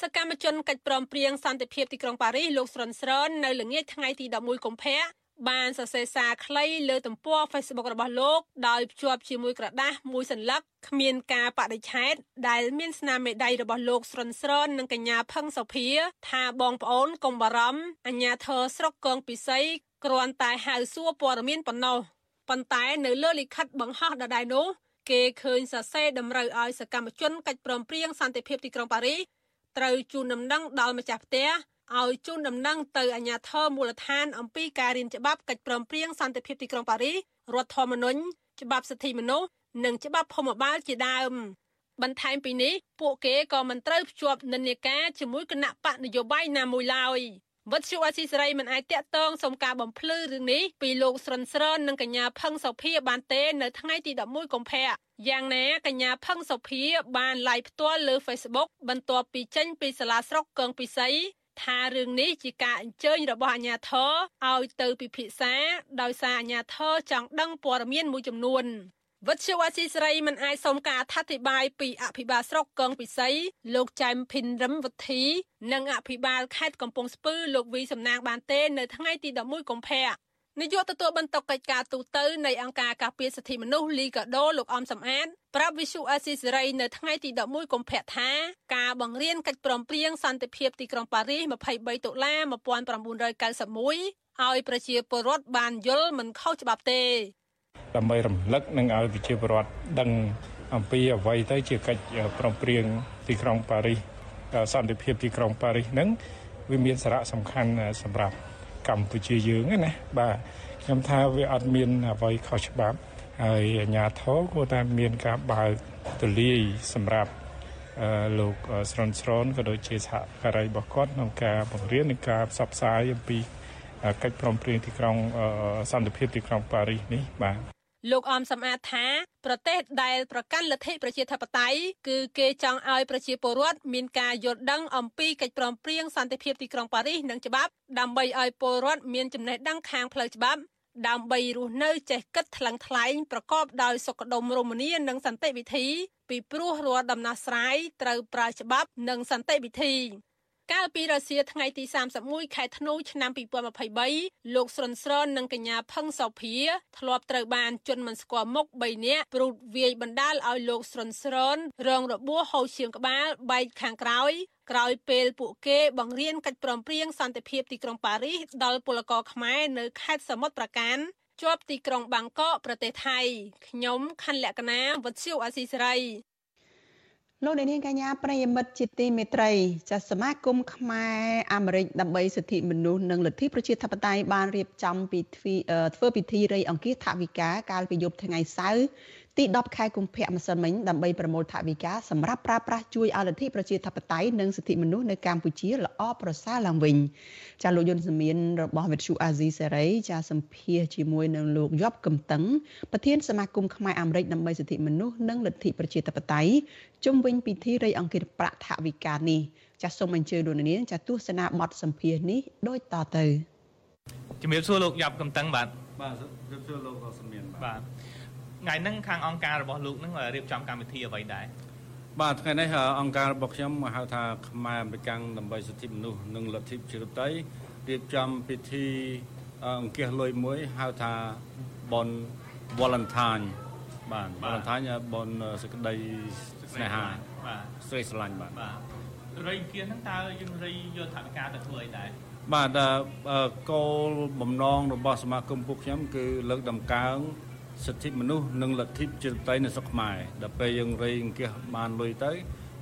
សកម្មជនកិច្ចព្រមព្រៀងសន្តិភាពទីក្រុងប៉ារីសលោកស្រនស្រននៅល្ងាចថ្ងៃទី11កុម្ភៈបានសរសេរសារខ្លីលើទំព័រ Facebook របស់លោកដោយភ្ជាប់ជាមួយក្រដាសមួយសន្លឹកគ្មានការបដិឆេទដែលមានស្នាមមេដៃរបស់លោកស្រនស្រននិងកញ្ញាផឹងសុភា ថាបងប្អូនកុំបារម្ភអញ្ញាធរស្រុកកងពិសីគ្រាន់តែហៅសួរព័ត៌មានប៉ុណ្ណោះ ប៉ុន្តែនៅលើលិខិតបង្ហោះដដែលនោះគេឃើញសរសេរតម្រូវឲ្យសកម្មជនកិច្ចព្រមព្រៀងសន្តិភាពទីក្រុងប៉ារីសត្រូវជូនដំណឹងដល់ម្ចាស់ផ្ទះឲ្យជូនដំណឹងទៅអាជ្ញាធរមូលដ្ឋានអំពីការរៀនច្បាប់កិច្ចព្រមព្រៀងសន្តិភាពទីក្រុងប៉ារីសរដ្ឋធម្មនុញ្ញច្បាប់សិទ្ធិមនុស្សនិងច្បាប់ភូមិបាលជាដើមបន្ថែមពីនេះពួកគេក៏មិនត្រូវភ្ជាប់និន្នាការជាមួយគណៈបកនយោបាយណាមួយឡើយ វត្តជូអស៊ីសេរីមិនអាចតាក់ទងសុំការបំភ្លឺរឿងនេះពីលោកស្រិនស្រននិងកញ្ញាផឹងសុភាបានទេនៅថ្ងៃទី11កុម្ភៈយ៉ាងណាកញ្ញាផឹងសុភាបាន live ផ្ទាល់លើ Facebook បន្ទាប់ពីចេញពីសាលាស្រុកកងពិសីថារឿងនេះជាការអញ្ជើញរបស់អាជ្ញាធរឲ្យទៅពិភាក្សាដោយសារអាជ្ញាធរចង់ដឹងព័ត៌មានមួយចំនួន វិទ្យុអាស៊ីសេរីមិនអាចសូមការអធិប្បាយពីអភិបាលស្រុកកងពិសីលោកចែមភិនរឹមវុធីនិងអភិបាលខេត្តកំពង់ស្ពឺលោកវីសំណាងបានទេនៅថ្ងៃទី11កុម្ភៈនាយកទទួលបន្ទុកកិច្ចការទូតនៃអង្គការការពារសិទ្ធិមនុស្សលីកាដូលោកអំសំអាតប្រាប់វិសុអាស៊ីសេរីនៅថ្ងៃទី11កុម្ភៈថាការបង្រៀនកិច្ចព្រមព្រៀងសន្តិភាពទីក្រុងប៉ារីស23តុលា1991ឲ្យប្រជាពលរដ្ឋបានយល់មិនខុសច្បាប់ទេ ដើម្បីរំលឹកនិងឲ្យប្រជាពលរដ្ឋដឹងអំពីអ្វីទៅជាកិច្ចព្រមព្រៀងទីក្រុងប៉ារីសសន្តិភាពទីក្រុងប៉ារីសហ្នឹងវាមានសារៈសំខាន់សម្រាប់កម្ពុជាយើងណាបាទខ្ញុំថាវាអត់មានអ្វីខុសច្បាប់ហើយអាជ្ញាធរគួរតែមានការបើកទូលាយសម្រាប់លោកស្រនស្រនក៏ដូចជាសហការីរបស់គាត់ក្នុងការបង្រៀននិងការផ្សព្វផ្សាយអំពី កិច្ចព្រមព្រៀងទីក្រុងសន្តិភាពទីក្រុងប៉ារីសនេះបាទលោកអមសំអាតថាប្រទេសដែលប្រកាន់លទ្ធិប្រជាធិបតេយ្យគឺគេចង់ឲ្យប្រជាពលរដ្ឋមានការយល់ដឹងអំពីកិច្ចព្រមព្រៀងសន្តិភាពទីក្រុងប៉ារីសនិងច្បាប់ដើម្បីឲ្យពលរដ្ឋមានចំណេះដឹងខាងផ្លូវច្បាប់ដើម្បីរស់នៅចេះគិតថ្លឹងថ្លែងប្រកបដោយសុខដុមរមនានិងសន្តិវិធី ពីព្រោះរាល់ដំណោះស្រាយត្រូវប្រើច្បាប់និងសន្តិវិធី កាលពីរសៀលថ្ងៃទី31ខែធ្នូឆ្នាំ2023លោកស្រុនស្រននិងកញ្ញាផឹងសោភាធ្លាប់ត្រូវបានជន់មិនស្គាល់មុខ3នាក់ព្រួតវាយបណ្ដាលឲ្យលោកស្រុនស្រនរងរបួសហូរឈាមក្បាលបែកខាងក្រោយក្រោយពេលពួកគេបង្រៀនកិច្ចព្រមព្រៀងសន្តិភាពទីក្រុងប៉ារីសដល់ពលករខ្មែរនៅខេត្តសមុទ្រប្រាកានជាប់ទីក្រុងបាងកកប្រទេសថៃខ្ញុំខណ្ឌលក្ខណាវុទ្ធុអាស៊ីសេរី លោកនាងកញ្ញាប្រិយមិត្តជាទីមេត្រីចាសមាគមខ្មែរអាមេរិកដើម្បីសិទ្ធិមនុស្សនិងលទ្ធិប្រជាធិបតេយ្យបានរៀបចំពិធីធ្វើពិធីរៃអង្គាសថវិកាកាលពីយប់ថ្ងៃសៅរ៍ ទី10ខែកុម្ភៈម្សិលមិញដើម្បីប្រមូលថវិកាសម្រាប់ប្រើប្រាស់ជួយឲ្យលទ្ធិប្រជាធិបតេយ្យនិងសិទ្ធិមនុស្សនៅកម្ពុជាល្អប្រសើរឡើងវិញចាលោកយុនសមៀនរបស់វិទ្យុអាស៊ីសេរីចាសម្ភាសជាមួយនឹងលោកយប់កំតឹងប្រធានសមាគមខ្មែរអាមេរិកដើម្បីសិទ្ធិមនុស្សនិងលទ្ធិប្រជាធិបតេយ្យជុំវិញពិធីរៃអង្គាសប្រាក់ថវិកានេះចាសូមអញ្ជើញលោកនាងចាទស្សនាបទសម្ភាសនេះដូចតទៅជំរាបសួរលោកយប់កំតឹងបាទបាទជំរាបសួរលោកសមៀនបាទ ថ្ងៃហ្នឹងខាងអង្គការរបស់លោកហ្នឹងរៀបចំកម្មវិធីអ្វីដែរបាទថ្ងៃនេះអង្គការរបស់ខ្ញុំហៅថាខ្មែរអមេរិកាំងដើម្បីសិទ្ធិមនុស្សនិងលទ្ធិប្រជាធិបតេយ្យរៀបចំពិធីអង្គាសលុយមួយហៅថាបន Valentine បាទ Valentine បនសេចក្តីស្នេហាបាទស្រីស្រឡាញ់បាទបាទរៃអង្គាសហ្នឹងតើយើងរៃយកថវិកាទៅធ្វើអីដែរបាទគោលបំណងរបស់សមាគមពួកខ្ញុំគឺលើកដំកើង សិទ្ធិមនុស្សនិងលទ្ធិប្រជាធិបតេយ្យនៅស្រុកខ្មែរដល់ពេលយើងរៃអង្គាសបានលុយទៅ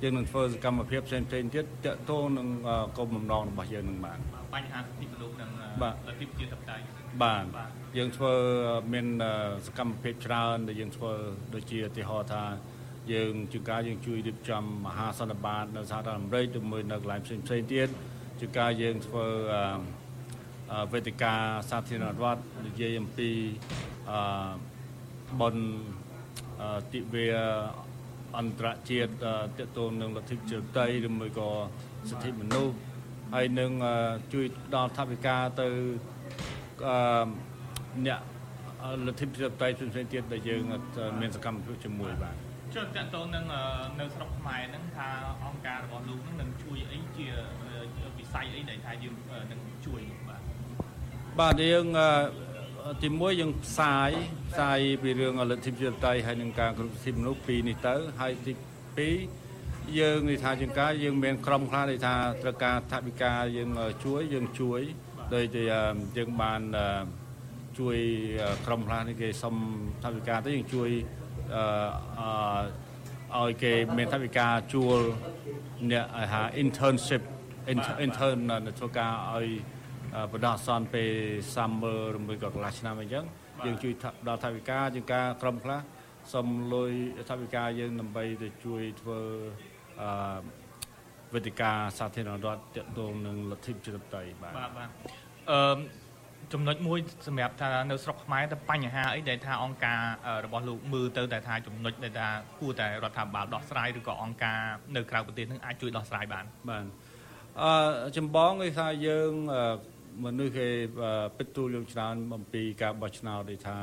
យើងនឹងធ្វើសកម្មភាពផ្សេងផ្សេងទៀតតកតងនឹងគោលបំណងរបស់យើងនឹងបានបញ្ហាសិទ្ធិមនុស្សនិងលទ្ធិប្រជាធិបតេយ្យបាទយើងធ្វើមានសកម្មភាពច្រើនដែលយើងធ្វើដូចជាឧទាហរណ៍ថាយើងជួនកាលយើងជួយរៀបចំមហាសន្និបាតនៅសហរដ្ឋអាមេរិកជាមួយនៅកន្លែងផ្សេងផ្សេងទៀតជួនកាលយើងធ្វើវេទិកាសាធារណរដ្ឋនិយាយអំពីអឺ បនទិវាអន្តរជាតិតកតងនឹងលទ្ធិប្រជាធិបតេយ្យឬមួយក៏សិទ្ធិមនុស្សហើយនឹងជួយដល់ថវិកាទៅអ្នកលទ្ធិប្រជាធិបតេយ្យផ្សេងៗទៀតដែលយើងមានសកម្មភាពជាមួយបាទចុះតកតងនឹងនៅស្រុកខ្មែរហ្នឹងថាអង្គការរបស់លោកហ្នឹងនឹងជួយអីជាវិស័យអីដែលថាយើងនឹងជួយបាទបាទយើង ទីមួយយើងផ្សាយផ្សាយពីរឿងលទ្ធិប្រជាធិបតេយ្យហើយនឹងការគ្រប់សិទ្ធិមនុស្សពីរនេះទៅហើយទី2យើងនិយាយថាជាងការយើងមានក្រុមខ្លះដែលថាត្រូវការថវិកាយើងជួយយើងជួយដោយតែយើងបានជួយក្រុមខ្លះនេះគេសុំថវិកាទៅយើងជួយអឺឲ្យគេមានថវិកាជួលអ្នកហៅ internship intern ធ្វើការឲ្យ បណ្ដោះអាសន្នពេល summer ឬមួយក៏កន្លះឆ្នាំអីចឹងយើងជួយដល់ថវិកាជាងការក្រុមខ្លះសុំលុយថវិកាយើងដើម្បីទៅជួយធ្វើអឺវេទិកាសាធារណរដ្ឋទាក់ទងនឹងលទ្ធិប្រជាធិបតេយ្យបាទបាទបាទអឺចំណុចមួយសម្រាប់ថានៅស្រុកខ្មែរទៅបញ្ហាអីដែលថាអង្គការរបស់លោកមើលទៅតែថាចំណុចដែលថាគួរតែរដ្ឋាភិបាលដោះស្រាយឬក៏អង្គការនៅក្រៅប្រទេសនឹងអាចជួយដោះស្រាយបានបាទអឺចម្បងគេថាយើង មនុស្សគេពិតទូលយើងច្រើនអំពីការបោះឆ្នោតដែលថា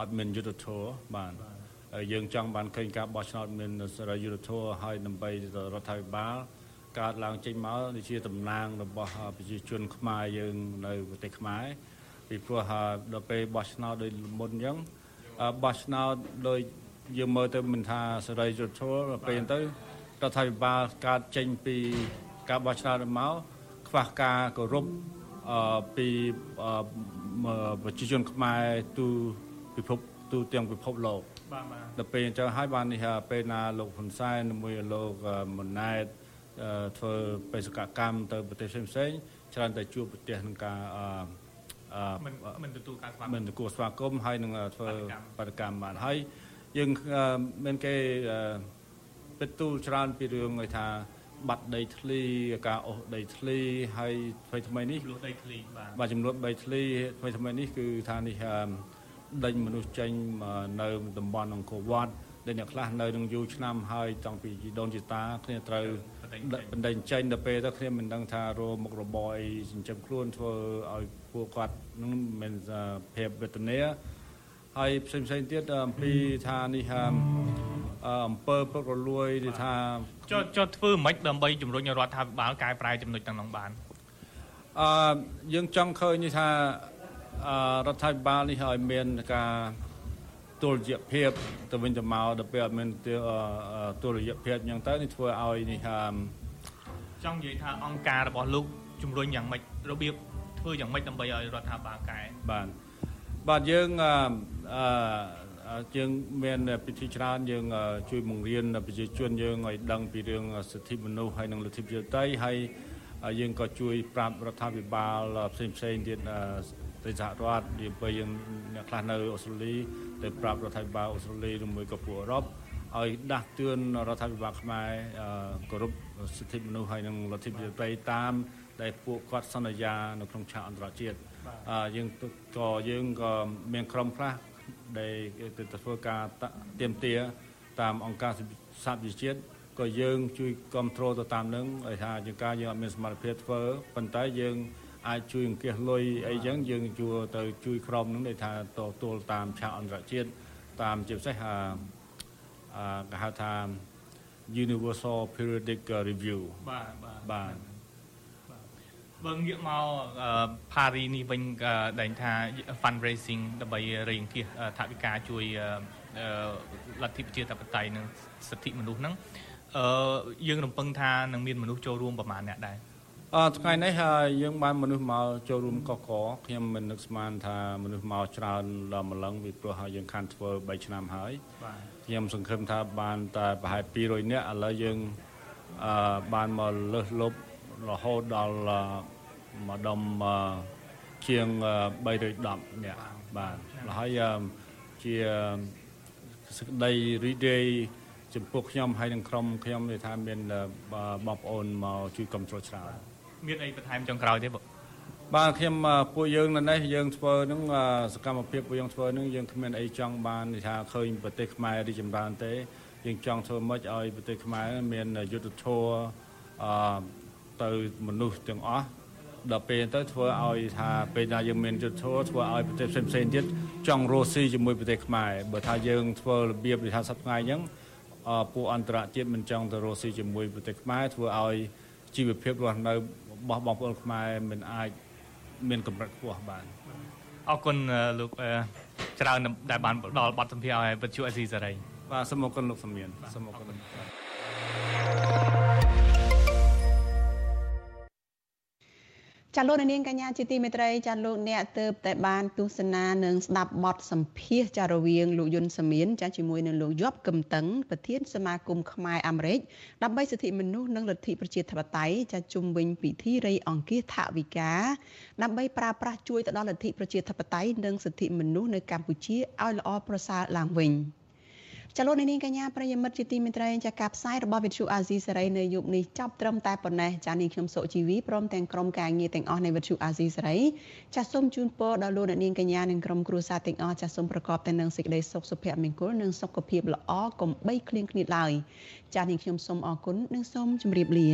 អត់មានយុទ្ធធរបាទយើងចង់បានឃើញការបោះឆ្នោតមានសេរីយុទ្ធធរហើយដើម្បីរដ្ឋាភិបាលកើតឡើងចេញមកនេះជាតំណាងរបស់ប្រជាជនខ្មែរយើងនៅប្រទេសខ្មែរពីព្រោះដល់ពេលបោះឆ្នោតដោយមុនអញ្ចឹងបោះឆ្នោតដោយយើងមើលទៅមិនថាសេរីយុទ្ធធរពេលទៅរដ្ឋាភិបាលកើតចេញពីការបោះឆ្នោតមកខ្វះការគោរព ពីប្រជាជនខ្មែរទូពិភពទូទាំងពិភពលោកបាទបាទដល់ពេលអញ្ចឹងហើយបាននេះពេលណាលោកហ៊ុនសែនជាមួយលោកម៉ុនណែតធ្វើបេសកកម្មទៅប្រទេសផ្សេងៗច្រើនតែជួបប្រទេសនឹងការអឺមិនមិនទទួលការស្វាគមន៍មិនទទួលស្វាគមន៍ហើយនឹងធ្វើបដកម្មបានហើយយើងមានគេពិតទូលច្រើនពីរឿងឲ្យថា បាត់ដីធ្លីការអូសដីធ្លីហើយថ្មីថ្មីនេះចំនួនដីធ្លីបាទបាទចំនួនដីធ្លីថ្មីថ្មីនេះគឺថានេះដេញមនុស្សចេញនៅតំបន់អង្គរវត្តដែលអ្នកខ្លះនៅនឹងយូរឆ្នាំហើយតាំងពីជីដូនជីតាគ្នាត្រូវបណ្ដេញចេញដល់ពេលទៅគ្នាមិនដឹងថារមុខរបរអីចិញ្ចឹមខ្លួនធ្វើឲ្យពួកគាត់នឹងមានភាពវេទនា ហើយផ្សេងផ្សេងទៀតអំពីថានេះអំពើពុករលួយទីថាចុះចុះធ្វើមិនដើម្បីជំរុញរដ្ឋាភិបាលកែប្រែចំណុចទាំងនោះបានអឺយើងចង់ឃើញនេះថារដ្ឋាភិបាលនេះឲ្យមានការទុលយភាពទៅវិញទៅមកដល់ពេលអត់មានទុលយភាពអញ្ចឹងទៅនេះធ្វើឲ្យនេះចង់និយាយថាអង្គការរបស់លោកជំរុញយ៉ាងម៉េចរបៀបធ្វើយ៉ាងម៉េចដើម្បីឲ្យរដ្ឋាភិបាលកែបាទ បាទយើងអឺយើងមានពិធីច្រើនយើង ជួយបង្រៀនប្រជាជនយើងឲ្យដឹងពីរឿងសិទ្ធិមនុស្សហើយនិងលទ្ធិប្រជាធិបតេយ្យហើយយើងក៏ជួយប្រាប់រដ្ឋាភិបាលផ្សេងផ្សេងទៀតទៅសហរដ្ឋនិយាយទៅយើងអ្នកខ្លះនៅអូស្ត្រាលីទៅប្រាប់រដ្ឋាភិបាលអូស្ត្រាលីឬមួយក៏ពួកអឺរ៉ុបឲ្យដាស់តឿនរដ្ឋាភិបាលខ្មែរគោរពសិទ្ធិមនុស្សហើយនិងលទ្ធិប្រជាធិបតេយ្យតាមដែលពួកគាត់សន្យានៅក្នុងឆាកអន្តរជាតិ យើងក៏យើងក៏មានក្រុមខ្លះដែលទៅធ្វើការទៀមទាតាមអង្គការសហវិជាតិក៏យើងជួយគ្រប់គ្រងទៅតាមនឹងឲ្យថាជាការយើងអត់មានសមត្ថភាពធ្វើប៉ុន្តែយើងអាចជួយអង្គាសលុយអីចឹងយើងជួទៅជួយក្រុមនឹងដែលថាតទល់តាមឆាកអន្តរជាតិតាមជាពិសេសអាគេហៅថា Universal Periodic Review បាទបាទបាទ បើងាកមកផារីនេះវិញដែលថា fundraising ដើម្បីរេងគៀសថវិកាជួយលទ្ធិប្រជាធិបតេយ្យនិងសិទ្ធិមនុស្សហ្នឹងអឺយើងរំពឹងថានឹងមានមនុស្សចូលរួមប្រមាណអ្នកដែរអឺថ្ងៃនេះយើងបានមនុស្សមកចូលរួមកកកខ្ញុំមិននឹកស្មានថាមនុស្សមកច្រើនដល់ម្លឹងពីព្រោះហើយយើងខានធ្វើ3ឆ្នាំហើយបាទខ្ញុំសង្ឃឹមថាបានតែប្រហែល200នាក់ឥឡូវយើងអឺបានមកលើសលប់ រហូតដល់ម្ដុំជាង310នាក់បាទហើយជាសក្តីរីករាយចំពោះខ្ញុំហើយនឹងក្រុមខ្ញុំនិយាយថាមានបងប្អូនមកជួយគ្រប់គ្រងច្រើនមានអីបន្ថែមចុងក្រោយទេបងបាទខ្ញុំពួកយើងនៅនេះយើងធ្វើនឹងសកម្មភាពពួកយើងធ្វើនឹងយើងគ្មានអីចង់បានថាឃើញប្រទេសខ្មែររីចម្រើនទេយើងចង់ធ្វើម៉េចឲ្យប្រទេសខ្មែរមានយុទ្ធធម៌អឺ ទៅមនុស្សទាំងអស់ដល់ពេលទៅធ្វើឲ្យថាពេលណាយើងមានយុទ្ធធម៌ធ្វើឲ្យប្រទេសផ្សេងៗទៀតចង់រស់ស៊ីជាមួយប្រទេសខ្មែរបើថាយើងធ្វើរបៀបដែលថាសប្តាហ៍ថ្ងៃអញ្ចឹងពួកអន្តរជាតិមិនចង់ទៅរស់ស៊ីជាមួយប្រទេសខ្មែរធ្វើឲ្យជីវភាពរស់នៅរបស់បងប្អូនខ្មែរមិនអាចមានកម្រិតខ្ពស់បានអរគុណលោកច្រើនដែលបានផ្ដល់បទសម្ភាសន៍ឲ្យវិទ្យុអេស៊ីសេរីបាទសូមអរគុណលោកសំមានសូមអរគុណ ចាលោកនាងកញ្ញាជាទីមេត្រីចាលោកអ្នកទៅតែបានទស្សនានិងស្ដាប់បទសម្ភាសចារវាងលោកយុនសាមៀនចាជាមួយនឹងលោកយប់កឹមតឹងប្រធានសមាគមខ្មែរអាមេរិកដើម្បីសិទ្ធិមនុស្សនិងលទ្ធិប្រជាធិបតេយ្យចាជុំវិញពិធីរៃអង្គាសថវិកាដើម្បីប្រើប្រាស់ជួយទៅដល់លទ្ធិប្រជាធិបតេយ្យនិងសិទ្ធិមនុស្សនៅកម្ពុជាឲ្យល្អប្រសើរឡើងវិញ ចលនានេះកញ្ញាប្រិយមិត្តជាទីមេត្រីចាការផ្សាយរបស់វិទ្យុអាស៊ីសេរីនៅយប់នេះចាប់ត្រឹមតែប៉ុណ្ណេះចានាងខ្ញុំសុជីវីព្រមទាំងក្រុមការងារទាំងអស់នៃវិទ្យុអាស៊ីសេរីចាសូមជូនពរដល់លោកអ្នកនាងកញ្ញានិងក្រុមគ្រួសារទាំងអស់ចាសូមប្រកបតែនឹងសេចក្តីសុខសុភមង្គលនិងសុខភាពល្អកុំបីឃ្លៀងឃ្លាតឡើយចានាងខ្ញុំសូមអរគុណនិងសូមជម្រាបលា